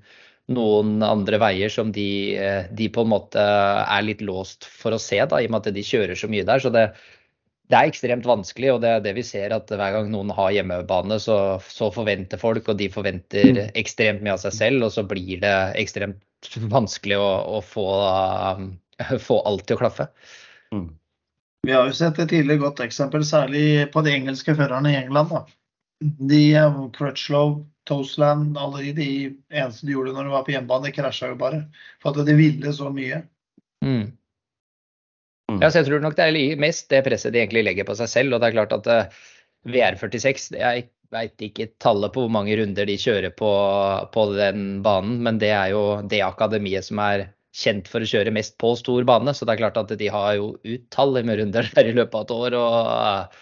noen andre veier som de, de, på en måte er litt låst for å se, da, i og med at de kjører så mye der. Så det, det er ekstremt vanskelig, og det er det vi ser at hver gang noen har hjemmebane, så, så, forventer folk, og de forventer mm. ekstremt mye av seg selv, og så blir det ekstremt vanskelig å, å få, uh, få, alt til å klaffe. Mm. Vi har jo sett et tidligere godt eksempel, særlig på de engelske førerne i England. Da. De eh, Crutchlow, Toastland, alle de, de eneste de gjorde når de var på hjemmebane, krasja jo bare. For at de ville så mye. Mm. Mm. Ja, så jeg tror nok det er mest det presset de egentlig legger på seg selv. Og det er klart at eh, VR46 Jeg veit ikke tallet på hvor mange runder de kjører på, på, den banen, men det er jo det akademiet som er kjent for å kjøre mest på stor bane. Så det er klart at de har jo utallige med runder der i løpet av et år. Og,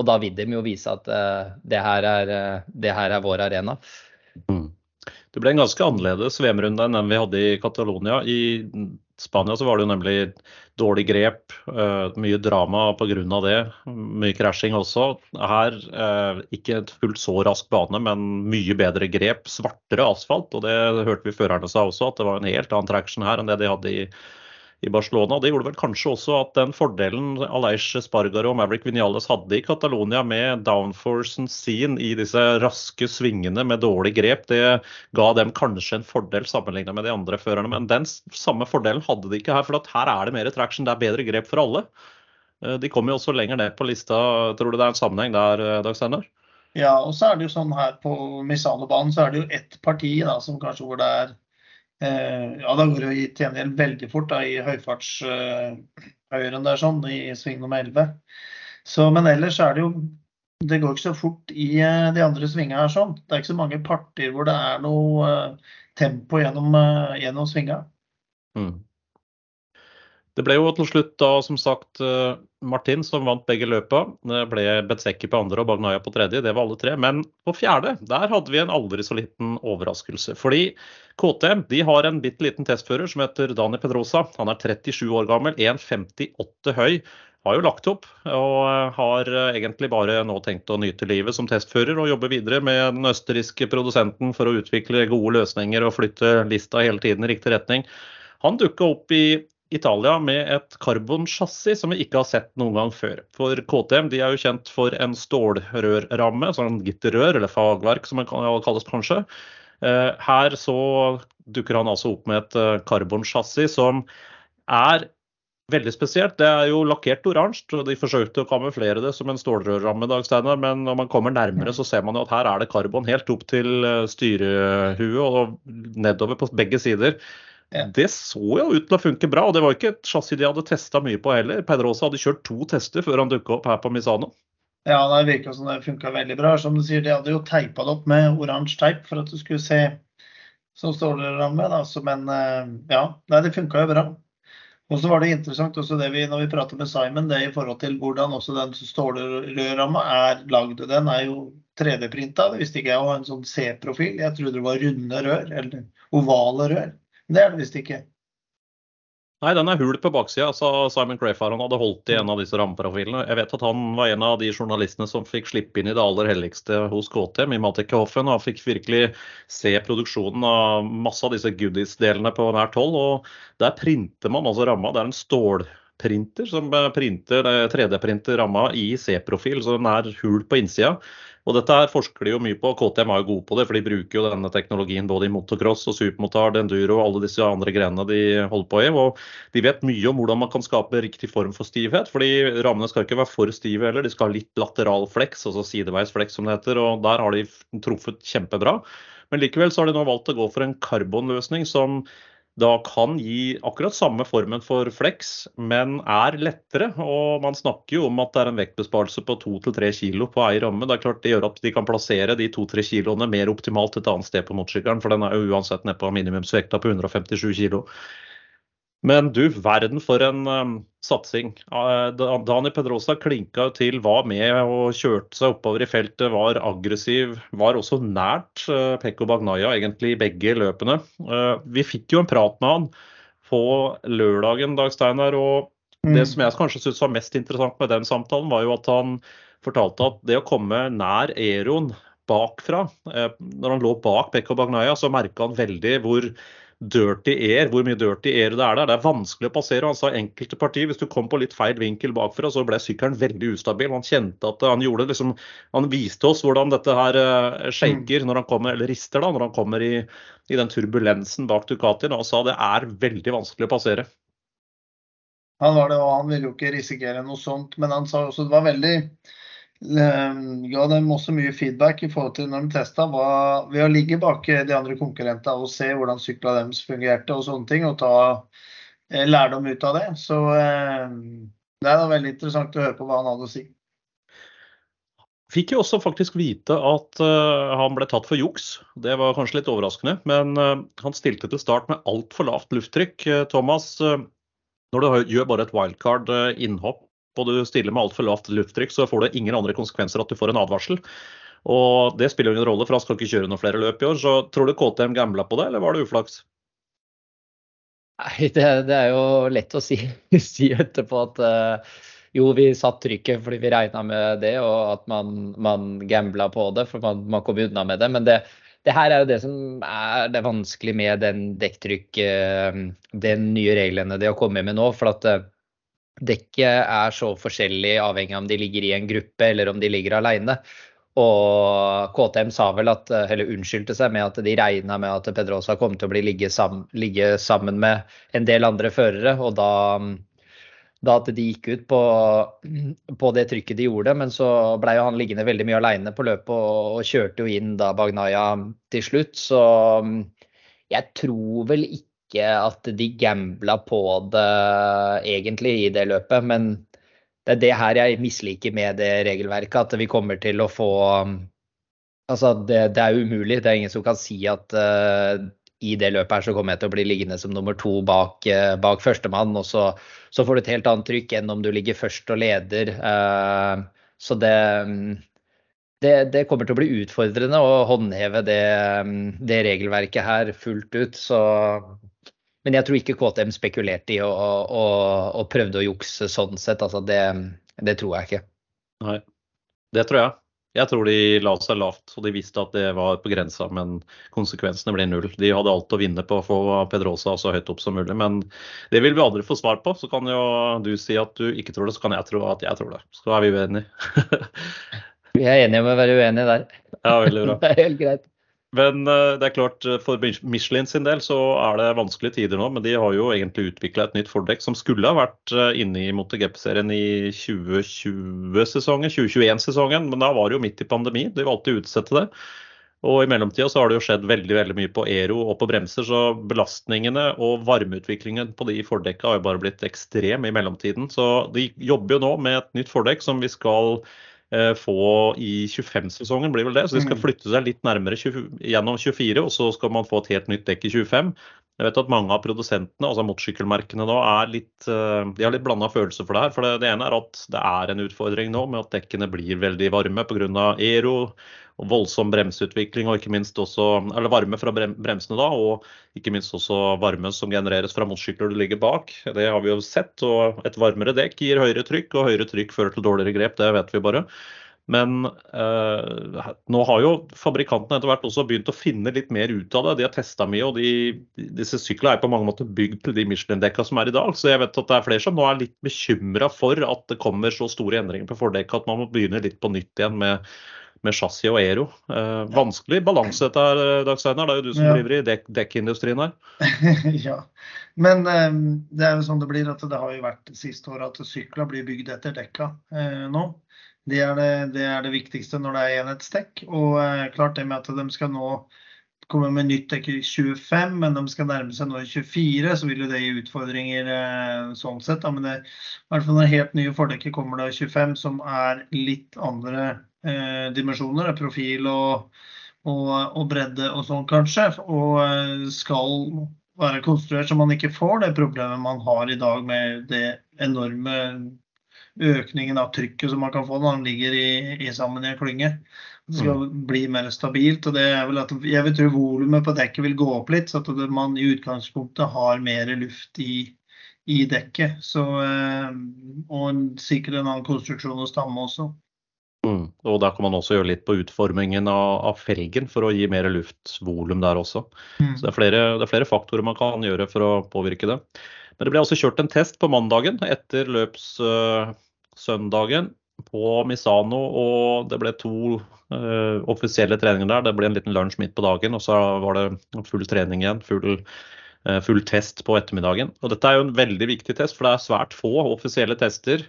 og da vil de jo vise at uh, det, her er, uh, det, her er, vår arena. Mm. Det ble en ganske annerledes VM-runde enn den vi hadde i Catalonia. I Spania så var det jo nemlig dårlig grep, uh, mye drama pga. det. Mye krasjing også. Her uh, ikke fullt så rask bane, men mye bedre grep. Svartere asfalt, og det hørte vi førerne sa også, at det var en helt annen traction her enn det de hadde i, i Barcelona. Det gjorde vel kanskje også at den fordelen Aleix Spargaro og Maverick Vinales hadde i Catalonia med downforcen sin i disse raske svingene med dårlig grep, det ga dem kanskje en fordel sammenlignet med de andre førerne. Men den samme fordelen hadde de ikke her, for her er det mer traction, det er bedre grep for alle. Eh, de kommer jo også lenger ned på lista. Tror du det er en sammenheng der, eh, Dag Steinar? Ja, og så er det jo sånn her på Misano-banen så er det jo ett parti da, som kanskje hvor det er ja, da går det til gjengjeld veldig fort da, i høyfartshøyren uh, der, sånn, i sving nummer 11. Så, men ellers er det jo Det går ikke så fort i uh, de andre svingene her. sånn. Det er ikke så mange parter hvor det er noe tempo gjennom, gjennom svinga. Mm. Det ble jo til slutt da som sagt eh, Martin som vant begge løpa. Det ble Betseki på andre og Bagnaya på tredje. Det var alle tre. Men på fjerde der hadde vi en aldri så liten overraskelse. Fordi KTM de har en bitte liten testfører som heter Dani Pedrosa. Han er 37 år gammel, 1,58 høy. Har jo lagt opp og eh, har eh, egentlig bare nå tenkt å nyte livet som testfører og jobbe videre med den østerrikske produsenten for å utvikle gode løsninger og flytte lista hele tiden i riktig retning. Han dukka opp i Italia med et karbonsjassi som vi ikke har sett noen gang før. For KTM de er jo kjent for en stålrørramme, sånn gitterrør eller fagverk som det kalles kanskje. Eh, her så dukker han altså opp med et eh, karbonsjassi som er veldig spesielt. Det er jo lakkert oransje, og de forsøkte å kamuflere det som en stålrørramme, Dag Steinar, men når man kommer nærmere, så ser man jo at her er det karbon helt opp til eh, styrehuet og nedover på begge sider. Det så jo ut til å funke bra, og det var ikke et chassis de hadde testa mye på heller. Pedrosa hadde kjørt to tester før han dukka opp her på Misano. Ja, det virka som det funka veldig bra. Som du sier, De hadde jo teipa det opp med oransje teip for at du skulle se som stålramme. Men eh, ja, nei, det funka jo bra. Og så var det interessant også det vi, når vi prater med Simon, det i forhold til hvordan også den stålrørramma er lagd. Den er jo 3D-printa, det visste ikke jeg, og en sånn C-profil. Jeg trodde det var runde rør, eller ovale rør. Det er det visst ikke. Nei, den er hul på baksida, sa Simon Crayfar. Han hadde holdt i en av disse rammeprofilene. Jeg vet at han var en av de journalistene som fikk slippe inn i det aller helligste hos KTM i Matic-Hoffen. Og fikk virkelig se produksjonen av masse av disse goodies-delene på nært hold. Og der printer man altså ramma. Det er en stålprinter som printer 3D-printer ramma i C-profil, så den er hul på innsida. Og dette her forsker de jo mye på. KTM er jo gode på det, for de bruker jo denne teknologien både i motocross og supermotard, enduro og alle disse andre grenene de holder på i. Og de vet mye om hvordan man kan skape riktig form for stivhet. fordi rammene skal ikke være for stive heller, de skal ha litt lateral fleks, altså sideveis fleks som det heter. Og der har de truffet kjempebra. Men likevel så har de nå valgt å gå for en karbonløsning som da kan gi akkurat samme formen for flex, men er lettere. Og man snakker jo om at det er en vektbesparelse på 2-3 kilo på ei ramme. Det er klart det gjør at de kan plassere de 2-3 kiloene mer optimalt et annet sted på motorsykkelen, for den er jo uansett nede på minimumsvekta på 157 kg. Men du verden for en um, satsing. Uh, Dani Pedrosa klinka til, var med og kjørte seg oppover i feltet, var aggressiv. Var også nært uh, Pekko Bagnaya egentlig i begge løpene. Uh, vi fikk jo en prat med han på lørdagen, Dag Steinar. Og mm. det som jeg kanskje syntes var mest interessant med den samtalen, var jo at han fortalte at det å komme nær Eron bakfra, når han lå bak Pekko Bagnaya, så merka han veldig hvor dirty air, hvor mye dirty air det er der. Det er vanskelig å passere. Han sa enkelte partier, hvis du kom på litt feil vinkel bakfra, så ble sykkelen veldig ustabil. Han kjente at han gjorde liksom Han viste oss hvordan dette her uh, shaker når han kommer, eller rister da, når han kommer i, i den turbulensen bak Ducatien, og sa det er veldig vanskelig å passere. Han var det, og han ville jo ikke risikere noe sånt. Men han sa også det var veldig ga dem også mye feedback i forhold til når de testa ved å ligge bak de andre konkurrentene og se hvordan sykla deres fungerte og sånne ting, og ta eh, lærdom ut av det. Så ehm, det er veldig interessant å høre på hva han hadde å si. Fikk jo også faktisk vite at uh, han ble tatt for juks. Det var kanskje litt overraskende. Men uh, han stilte til start med altfor lavt lufttrykk. Uh, Thomas, når du gjør bare et wildcard-innhopp og du stiller med altfor lavt lufttrykk, så får det ingen andre konsekvenser at du får en advarsel. Og det spiller ingen rolle, for han skal ikke kjøre noen flere løp i år. Så tror du KTM gambla på det, eller var det uflaks? Nei, det, det er jo lett å si, *laughs* si etterpå at uh, jo, vi satt trykket fordi vi regna med det, og at man, man gambla på det, for man, man kom unna med det. Men det, det her er jo det som er det vanskelige med den dekktrykk, den nye reglene de har kommet med nå. For at dekket er så forskjellig avhengig av om de ligger i en gruppe eller om de ligger alene. Og KTM sa vel at, eller unnskyldte seg med at de regna med at Pedrosa kom til å bli ligge, sammen, ligge sammen med en del andre førere. Og da, da at de gikk ut på, på, det trykket de gjorde. Men så ble jo han liggende veldig mye aleine på løpet og, og, kjørte jo inn da Bagnaya til slutt. Så jeg tror vel ikke at de gambla på det egentlig i det løpet. Men det er det her jeg misliker med det regelverket. At vi kommer til å få Altså, det, det er umulig. Det er ingen som kan si at uh, i det løpet her så kommer jeg til å bli liggende som nummer to bak, uh, bak førstemann. Og så, så, får du et helt annet trykk enn om du ligger først og leder. Uh, så det, det, det, kommer til å bli utfordrende å håndheve det, det regelverket her fullt ut. Så men jeg tror ikke KTM spekulerte i og, prøvde å jukse sånn sett. Altså det, det, tror jeg ikke. Nei, det tror jeg. Jeg tror de la seg lavt, og de visste at det var på grensa, men konsekvensene ble null. De hadde alt å vinne på å få Pedrosa så høyt opp som mulig, men det vil vi aldri få svar på. Så kan jo du si at du ikke tror det, så kan jeg tro at jeg tror det. Så er vi uenige. *laughs* vi er enige om å være uenige der. Ja, veldig bra. *laughs* det er helt greit. Men eh, det er klart, eh, for Michelin sin del så er det vanskelige tider nå. Men de har jo egentlig utvikla et nytt fordekk som skulle ha vært eh, inne i MotoGP-serien i 2020-sesongen, 2021-sesongen. Men da var det jo midt i pandemi. De valgte å utsette det. Og i mellomtida så har det jo skjedd veldig veldig mye på Ero og på bremser, så belastningene og varmeutviklingen på de fordekka har jo bare blitt ekstrem i mellomtiden. Så de jobber jo nå med et nytt fordekk som vi skal få i 25-sesongen, blir vel det. Så de skal mm. flytte seg litt nærmere 20, gjennom 24, og så skal man få et helt nytt dekk i 25. Jeg vet at mange av produsentene, altså motorsykkelmerkene nå, litt, eh, de har litt blanda følelser for det her. For det, det, ene er at det er en utfordring nå med at dekkene blir veldig varme pga. Aero og voldsom bremseutvikling, og ikke minst også, eller varme fra bremsene da, og ikke minst også varme som genereres fra motorsykler du ligger bak. Det har vi jo sett. og Et varmere dekk gir høyere trykk, og høyere trykk fører til dårligere grep. Det vet vi bare. Men eh, nå har jo fabrikantene etter hvert også begynt å finne litt mer ut av det. De har testa mye, og de, disse syklene er på mange måter bygd til de Michelin-dekka som er i dag. Så jeg vet at det er flere som nå er litt bekymra for at det kommer så store endringer på fordekket at man må begynne litt på nytt igjen med med chassis og aero. Eh, vanskelig balanse dette her, eh, Dag Steinar. Det er jo du som ja. driver i dek dekkindustrien her. *laughs* ja, men eh, det er jo sånn det blir at det har jo vært siste året at sykler blir bygd etter dekka eh, nå. Det er det, det er det, viktigste når det er enhetsdekk. Og eh, klart det med at de skal nå komme med nytt dekk i 25, men de skal nærme seg nå i 24, så vil jo det gi utfordringer eh, sånn sett. Da. Men det, i hvert fall når helt nye fordekket kommer da i 25, som er litt andre eh, dimensjoner. Profil og, og, og, bredde og sånn, kanskje. Og eh, skal være konstruert så man ikke får det problemet man har i dag med det enorme økningen av trykket som man kan få når man ligger i, i sammen i en klynge. Det skal mm. bli mer stabilt. og det er vel at Jeg vil tro volumet på dekket vil gå opp litt, så at man i utgangspunktet har mer luft i, i dekket. Så, eh, og sikkert en annen konstruksjon og stamme også. Mm. Og Da kan man også gjøre litt på utformingen av, av felgen for å gi mer luftvolum der også. Mm. Så det er, flere, det er, flere, faktorer man kan gjøre for å påvirke det. Men det ble også kjørt en test på mandagen etter løpssøndagen på Misano, og det ble to uh, offisielle treninger der. Det ble en liten lunsj midt på dagen, og så var det full trening igjen. Full, uh, full, test på ettermiddagen. Og dette er jo en veldig viktig test, for det er svært få offisielle tester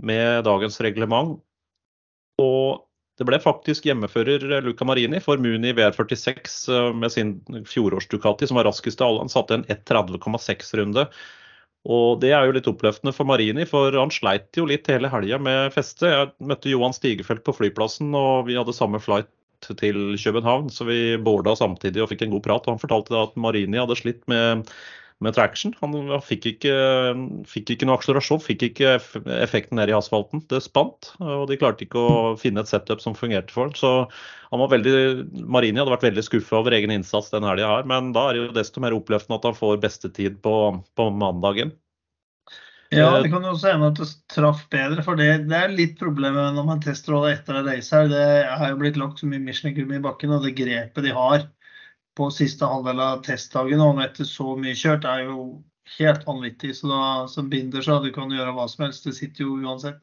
med dagens reglement. Og det ble faktisk hjemmefører Luca Marini for Muni VR46 eh, med sin fjorårs Ducati, som var raskest av alle. Han satte en 1.30,6-runde og det er jo litt oppløftende for Marini, for han sleit jo litt hele helga med feste. Jeg møtte Johan Stigefelt på flyplassen, og vi hadde samme flight til København, så vi boarda samtidig og fikk en god prat. og Han fortalte da at Marini hadde slitt med med traction. Han fikk ikke, fikk ikke noe akselerasjon, fikk ikke effekten ned i asfalten. Det spant, og de klarte ikke å finne et setup som fungerte for ham. Så han var veldig, Marini hadde vært veldig skuffa over egen innsats den helga her, men da er det jo desto mer oppløftende at han får bestetid på, på mandagen. Ja, det kan jo også hende at det traff bedre, for det, det er litt problemet når man tester etter en race her. Det har jo blitt lagt så mye Michelin-gummi i bakken, og det grepet de har på siste halvdel av testdagen og etter så mye kjørt, er jo helt vanvittig. Så da, som binder så du kan gjøre hva som helst. Det sitter jo uansett.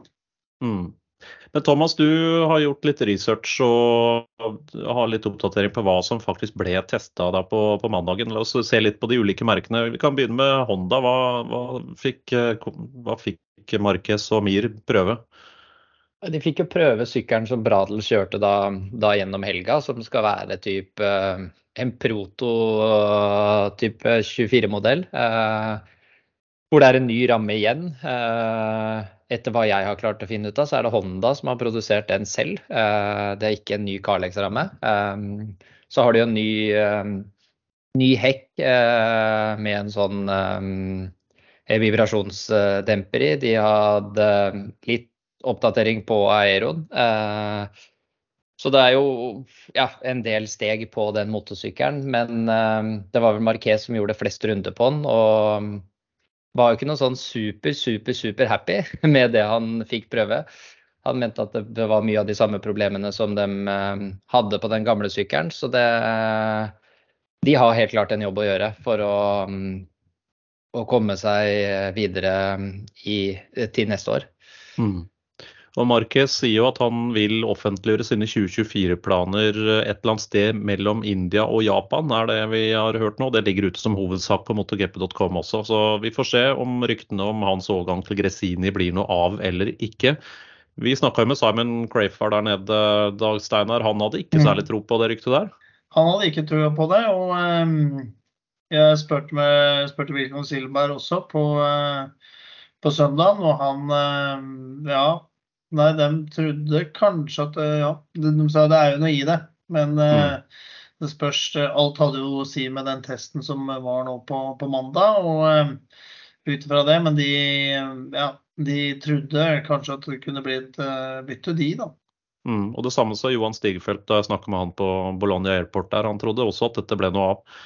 Mm. Men Thomas, du har gjort litt research og har litt oppdatering på hva som faktisk ble testa på, på, mandagen. La oss se litt på de ulike merkene. Vi kan begynne med Honda. Hva, hva fikk, hva fikk Marquez og Mir prøve? De fikk jo prøve sykkelen som Bradel kjørte da, da gjennom helga, som skal være type eh, en proto type 24-modell. Eh, hvor det er en ny ramme igjen. Eh, etter hva jeg har klart å finne ut av, så er det Honda som har produsert den selv. Eh, det er ikke en ny Carlex-ramme. Eh, så har de jo en ny, eh, ny hekk eh, med en sånn vibrasjonsdemper i. De hadde litt oppdatering på aeroen. Så det er jo ja, en del steg på den motorsykkelen. Men det var vel Marquez som gjorde flest runder på den. og var jo ikke noe sånn super, super, super happy *laughs* med det han fikk prøve. Han mente at det var mye av de samme problemene som de eh, hadde på den gamle sykkelen. Så det, de har helt klart en jobb å gjøre for å, å komme seg videre i, til neste år. Mm. Og Marquez sier jo at han vil offentliggjøre sine 2024-planer et eller annet sted mellom India og Japan, er det vi har hørt nå. Det ligger ute som hovedsak på motorgp.com også. Så vi får se om ryktene om hans overgang til Gresini blir noe av eller ikke. Vi snakka med Simon Crayfar der nede, Dag Steinar. Han hadde ikke særlig tro på det ryktet der? Han hadde ikke tro på det. og um, jeg spurte, med, spurte Wilhelm Silberg også på, uh, på søndagen, og han uh, ja, Nei, de trodde kanskje at eh, Ja, de, de sa det er jo noe i det. Men eh, mm. det spørs Alt hadde jo å si med den testen som var nå på, på mandag. og ut ifra det, men de, ja, de trodde kanskje at det kunne bli et bytte, de, da. Mm, og Det samme sa Johan Stigfeldt da jeg snakka med han på Bologna Airport. der. Han trodde også at dette ble noe av.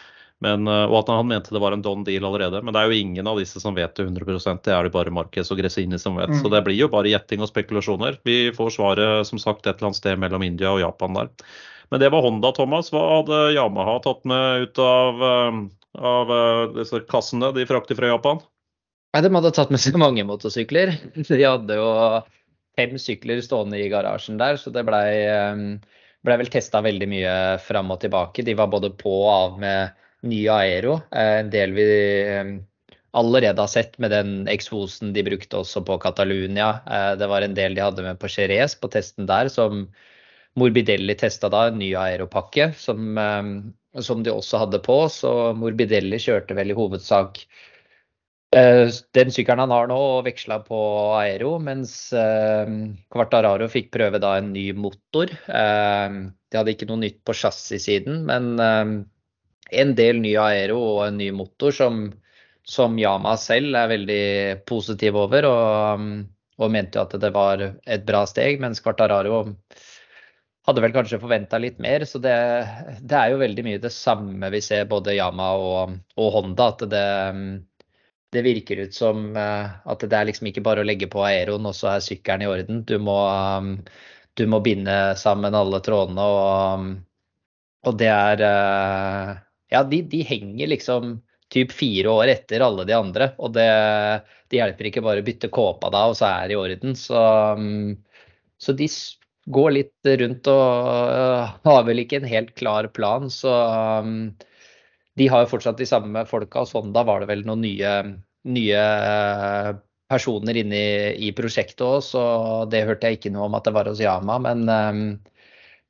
Men, eh, og at han mente det var en don deal allerede. Men det er jo ingen av disse som vet det 100 Det er det bare Marquez og Gresini som vet. Mm. Så det blir jo bare gjetting og spekulasjoner. Vi får svaret som sagt et eller annet sted mellom India og Japan der. Men det var Honda, Thomas. Hva hadde Yamaha tatt med ut av, eh, av eh, disse kassene de frakter fra Japan? Nei, De hadde tatt med seg mange motorsykler. De hadde jo fem sykler stående i garasjen der, så det blei ble vel testa veldig mye fram og tilbake. De var både på og av med nye Aero. Eh, en del vi eh, allerede har sett med den eksosen de brukte også på Catalunya. Eh, det var en del de hadde med på Jerez på testen der, som Morbidelli testa da, en ny Aero-pakke som, som, de også hadde på. Så Morbidelli kjørte vel i hovedsak den sykkelen han har nå, og veksla på Aero, mens Quartararo fikk prøve da en ny motor. De hadde ikke noe nytt på chassissiden, men en del ny aero og en ny motor som, som Yama selv er veldig positiv over. Og, og mente jo at det var et bra steg, mens Quartararo hadde vel kanskje forventa litt mer. Så det, det, er jo veldig mye det samme vi ser både Yama og, og Honda. At det, det, virker ut som eh, at det er liksom ikke bare å legge på aeroen, og så er sykkelen i orden. Du må, du må binde sammen alle trådene, og, og det er eh, ja, de, de, henger liksom typ fire år etter alle de andre. Og det, det hjelper ikke bare å bytte kåpa da, og så er det i orden. Så, mm, så de går litt rundt og uh, har vel ikke en helt klar plan. Så um, de har jo fortsatt de samme folka. Og sånn da var det vel noen nye, nye uh, personer inne i, i prosjektet òg, så det hørte jeg ikke noe om at det var hos Yama. Men um,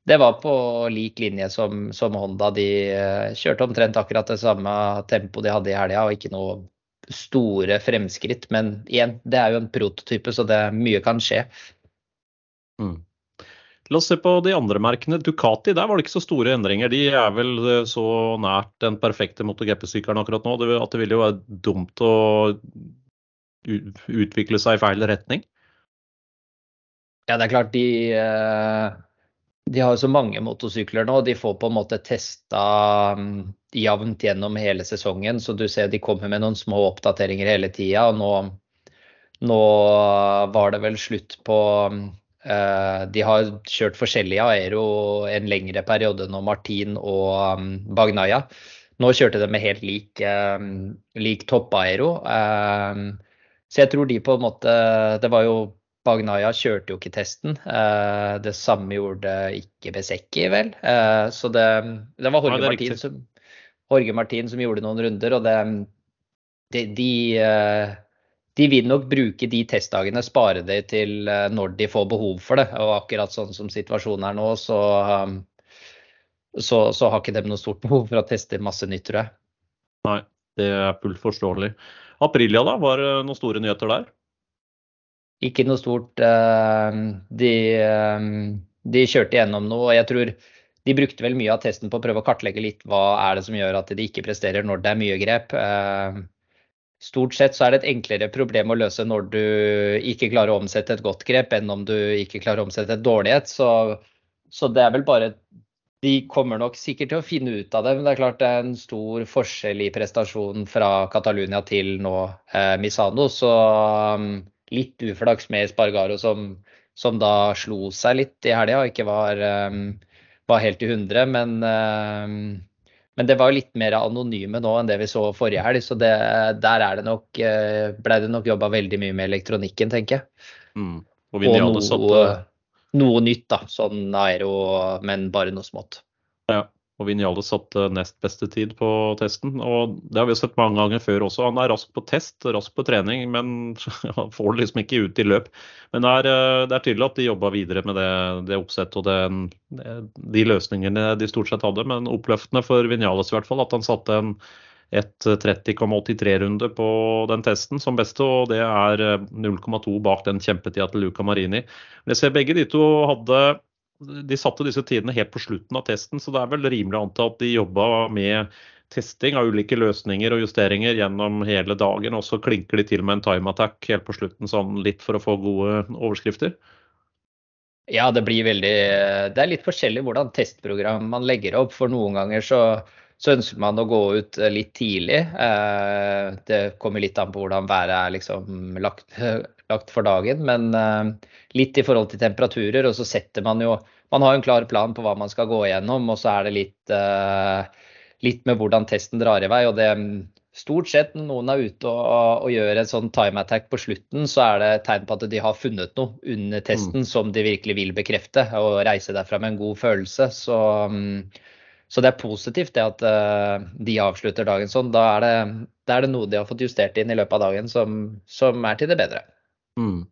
det var på lik linje som, som, Honda. De eh, kjørte omtrent akkurat det samme tempo de hadde i helga, og ikke noe store fremskritt. Men igjen, det er jo en prototype, så det, mye kan skje. Mm. La oss se på de andre merkene. Ducati, der var det ikke så store endringer. De er vel eh, så nært den perfekte MotoGP-sykkelen akkurat nå at det ville jo være dumt å utvikle seg i feil retning. Ja, det er klart de eh, de har så mange motorsykler nå, de får på en måte testa um, jevnt gjennom hele sesongen. Så du ser de kommer med noen små oppdateringer hele tida. Og nå, Nå var det vel slutt på uh, De har kjørt forskjellige aero en lengre periode nå, Martin og um, Bagnaya. Nå kjørte de med helt lik, um, lik toppaero. Um, så jeg tror de på en måte Det var jo Bagnaya kjørte jo ikke testen. Uh, det samme gjorde ikke Besecki, vel. Uh, så det, det var Jorge, ja, det Martin som, Jorge Martin som gjorde noen runder, og det, de, de, uh, de, vil nok bruke de testdagene, spare det til når de får behov for det. Og akkurat sånn som situasjonen er nå, så, så, så har ikke de noe stort behov for å teste masse nytt, tror jeg. Nei, det er fullt forståelig. Aprilia, da? Var det noen store nyheter der? Ikke noe stort. Eh, de, eh, de kjørte gjennom noe. og jeg tror de brukte vel mye av testen på å prøve å kartlegge litt hva er det som gjør at de ikke presterer når det er mye grep. Eh, stort sett så er det et enklere problem å løse når du ikke klarer å omsette et godt grep, enn om du ikke klarer å omsette et dårlig et. Så, så det er vel bare De kommer nok sikkert til å finne ut av det, men det er klart det er en stor forskjell i prestasjonen fra Catalunya til nå eh, Misano. Så um, litt uflaks med Spargaro, som, som, da slo seg litt i helga og ikke var, um, var, helt i hundre. Men, um, men, det var litt mer anonyme nå enn det vi så forrige helg. Så det, der er det nok, uh, ble det nok jobba veldig mye med elektronikken, tenker jeg. Mm. Og, og noe, noe nytt, da. Sånn aero, men bare noe smått. Og Vinjales satte nest beste tid på testen. og Det har vi sett mange ganger før også. Han er rask på test, rask på trening, men *laughs* han får det liksom ikke ut i løp. Men det er, eh, det er tydelig at de jobba videre med det, det oppsettet og det, de løsningene de stort sett hadde. Men oppløftende for Vinjales i hvert fall at han satte en et 30,83-runde på den testen som beste, og det er 0,2 eh, bak den kjempetida til Luca Marini. Men jeg ser begge de to hadde de satte disse tidene helt på slutten av testen, så det er vel rimelig å anta at de jobba med testing av ulike løsninger og justeringer gjennom hele dagen. Og så klinker de til med en time attack helt på slutten, sånn litt for å få gode overskrifter. Ja, det blir veldig Det er litt forskjellig hvordan testprogram man legger opp. For noen ganger så, så ønsker man å gå ut litt tidlig. Eh, det kommer litt an på hvordan været er liksom lagt, *laughs* lagt for dagen. Men eh, litt i forhold til temperaturer. Og så setter man jo Man har en klar plan på hva man skal gå igjennom, og så er det litt, eh, litt med hvordan testen drar i vei. Og det Stort sett når noen er ute og, og, gjør en sånn time attack på slutten, så er det tegn på at de har funnet noe under testen mm. som de virkelig vil bekrefte, og reise derfra med en god følelse. Så, så det er positivt det at uh, de avslutter dagen sånn. Da er, det, da er, det, noe de har fått justert inn i løpet av dagen som, som er til det bedre. Mm.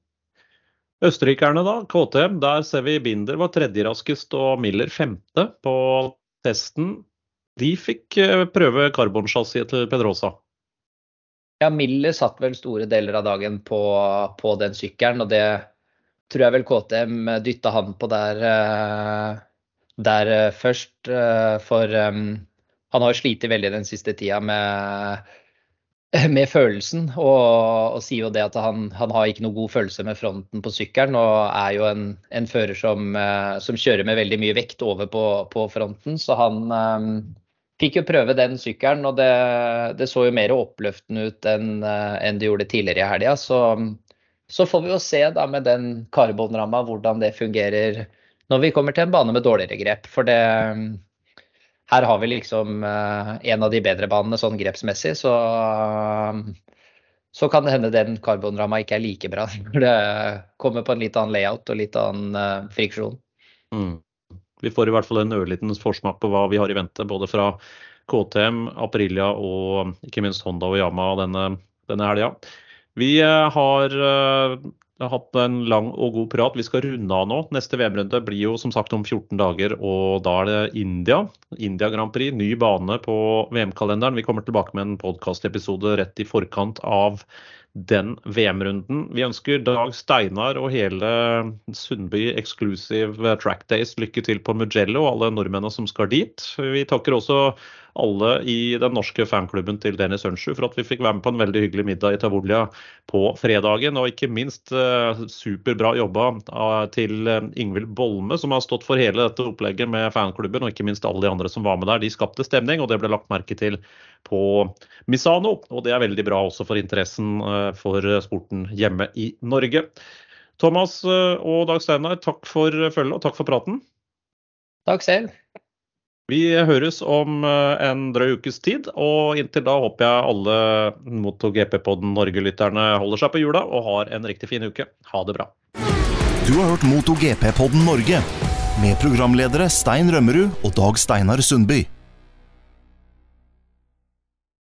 Østerrikerne, da. KTM. Der ser vi Binder var tredje raskest og Miller femte på testen. De fikk eh, prøve karbonsjassiet til Pedrosa. Ja, Miller satt vel store deler av dagen på, på den sykkelen, og det tror jeg vel KTM dytta han på der, eh, der eh, først. For um, han har slitt veldig den siste tida med med følelsen, og, og, sier jo det at han, han, har ikke noe god følelse med fronten på sykkelen, og er jo en, en fører som, eh, som, kjører med veldig mye vekt over på, på fronten. Så han fikk jo prøve den sykkelen, og det, det, så jo mer oppløftende ut enn, enn det gjorde tidligere i helga. Så, så, får vi jo se da med den karbonramma hvordan det fungerer når vi kommer til en bane med dårligere grep. For det her har vi liksom eh, en av de bedre banene sånn grepsmessig, så, så kan det hende den karbonramma ikke er like bra *laughs* det kommer på en litt annen layout og litt annen uh, friksjon. Mm. Vi får i hvert fall en ørliten forsmak på hva vi har i vente, både fra KTM, Aprilia og ikke minst Honda og Yama denne, denne helga. Vi eh, har jeg har hatt en lang og god prat. Vi skal runde av nå. Neste VM-runde blir jo som sagt om 14 dager, og da er det India. India Grand Prix, ny bane på VM-kalenderen. Vi kommer tilbake med en podkastepisode rett i forkant av den VM-runden. Vi ønsker Dag Steinar og hele Sundby Exclusive Track Days lykke til på Mugello og alle nordmennene som skal dit. Vi takker også alle i den norske fanklubben til Dennis Ønsju for at vi fikk være med på en veldig hyggelig middag i Tavolia på fredagen. Og ikke minst uh, superbra jobba uh, til uh, Ingvild Bolme, som har stått for hele dette opplegget med fanklubben, og ikke minst alle de andre som var med der. De skapte stemning, og det ble lagt merke til på Misano. Og det er veldig bra også for interessen for sporten hjemme i Norge. Thomas og Dag Steinar, takk for følget og takk for praten. Takk selv. Vi høres om en drøy ukes tid, og inntil da håper jeg alle MotoGP-podden Norge-lytterne holder seg på hjula og har en riktig fin uke. Ha det bra. Du har hørt MotoGP-podden Norge med programledere Stein Rømmerud og Dag Steinar Sundby.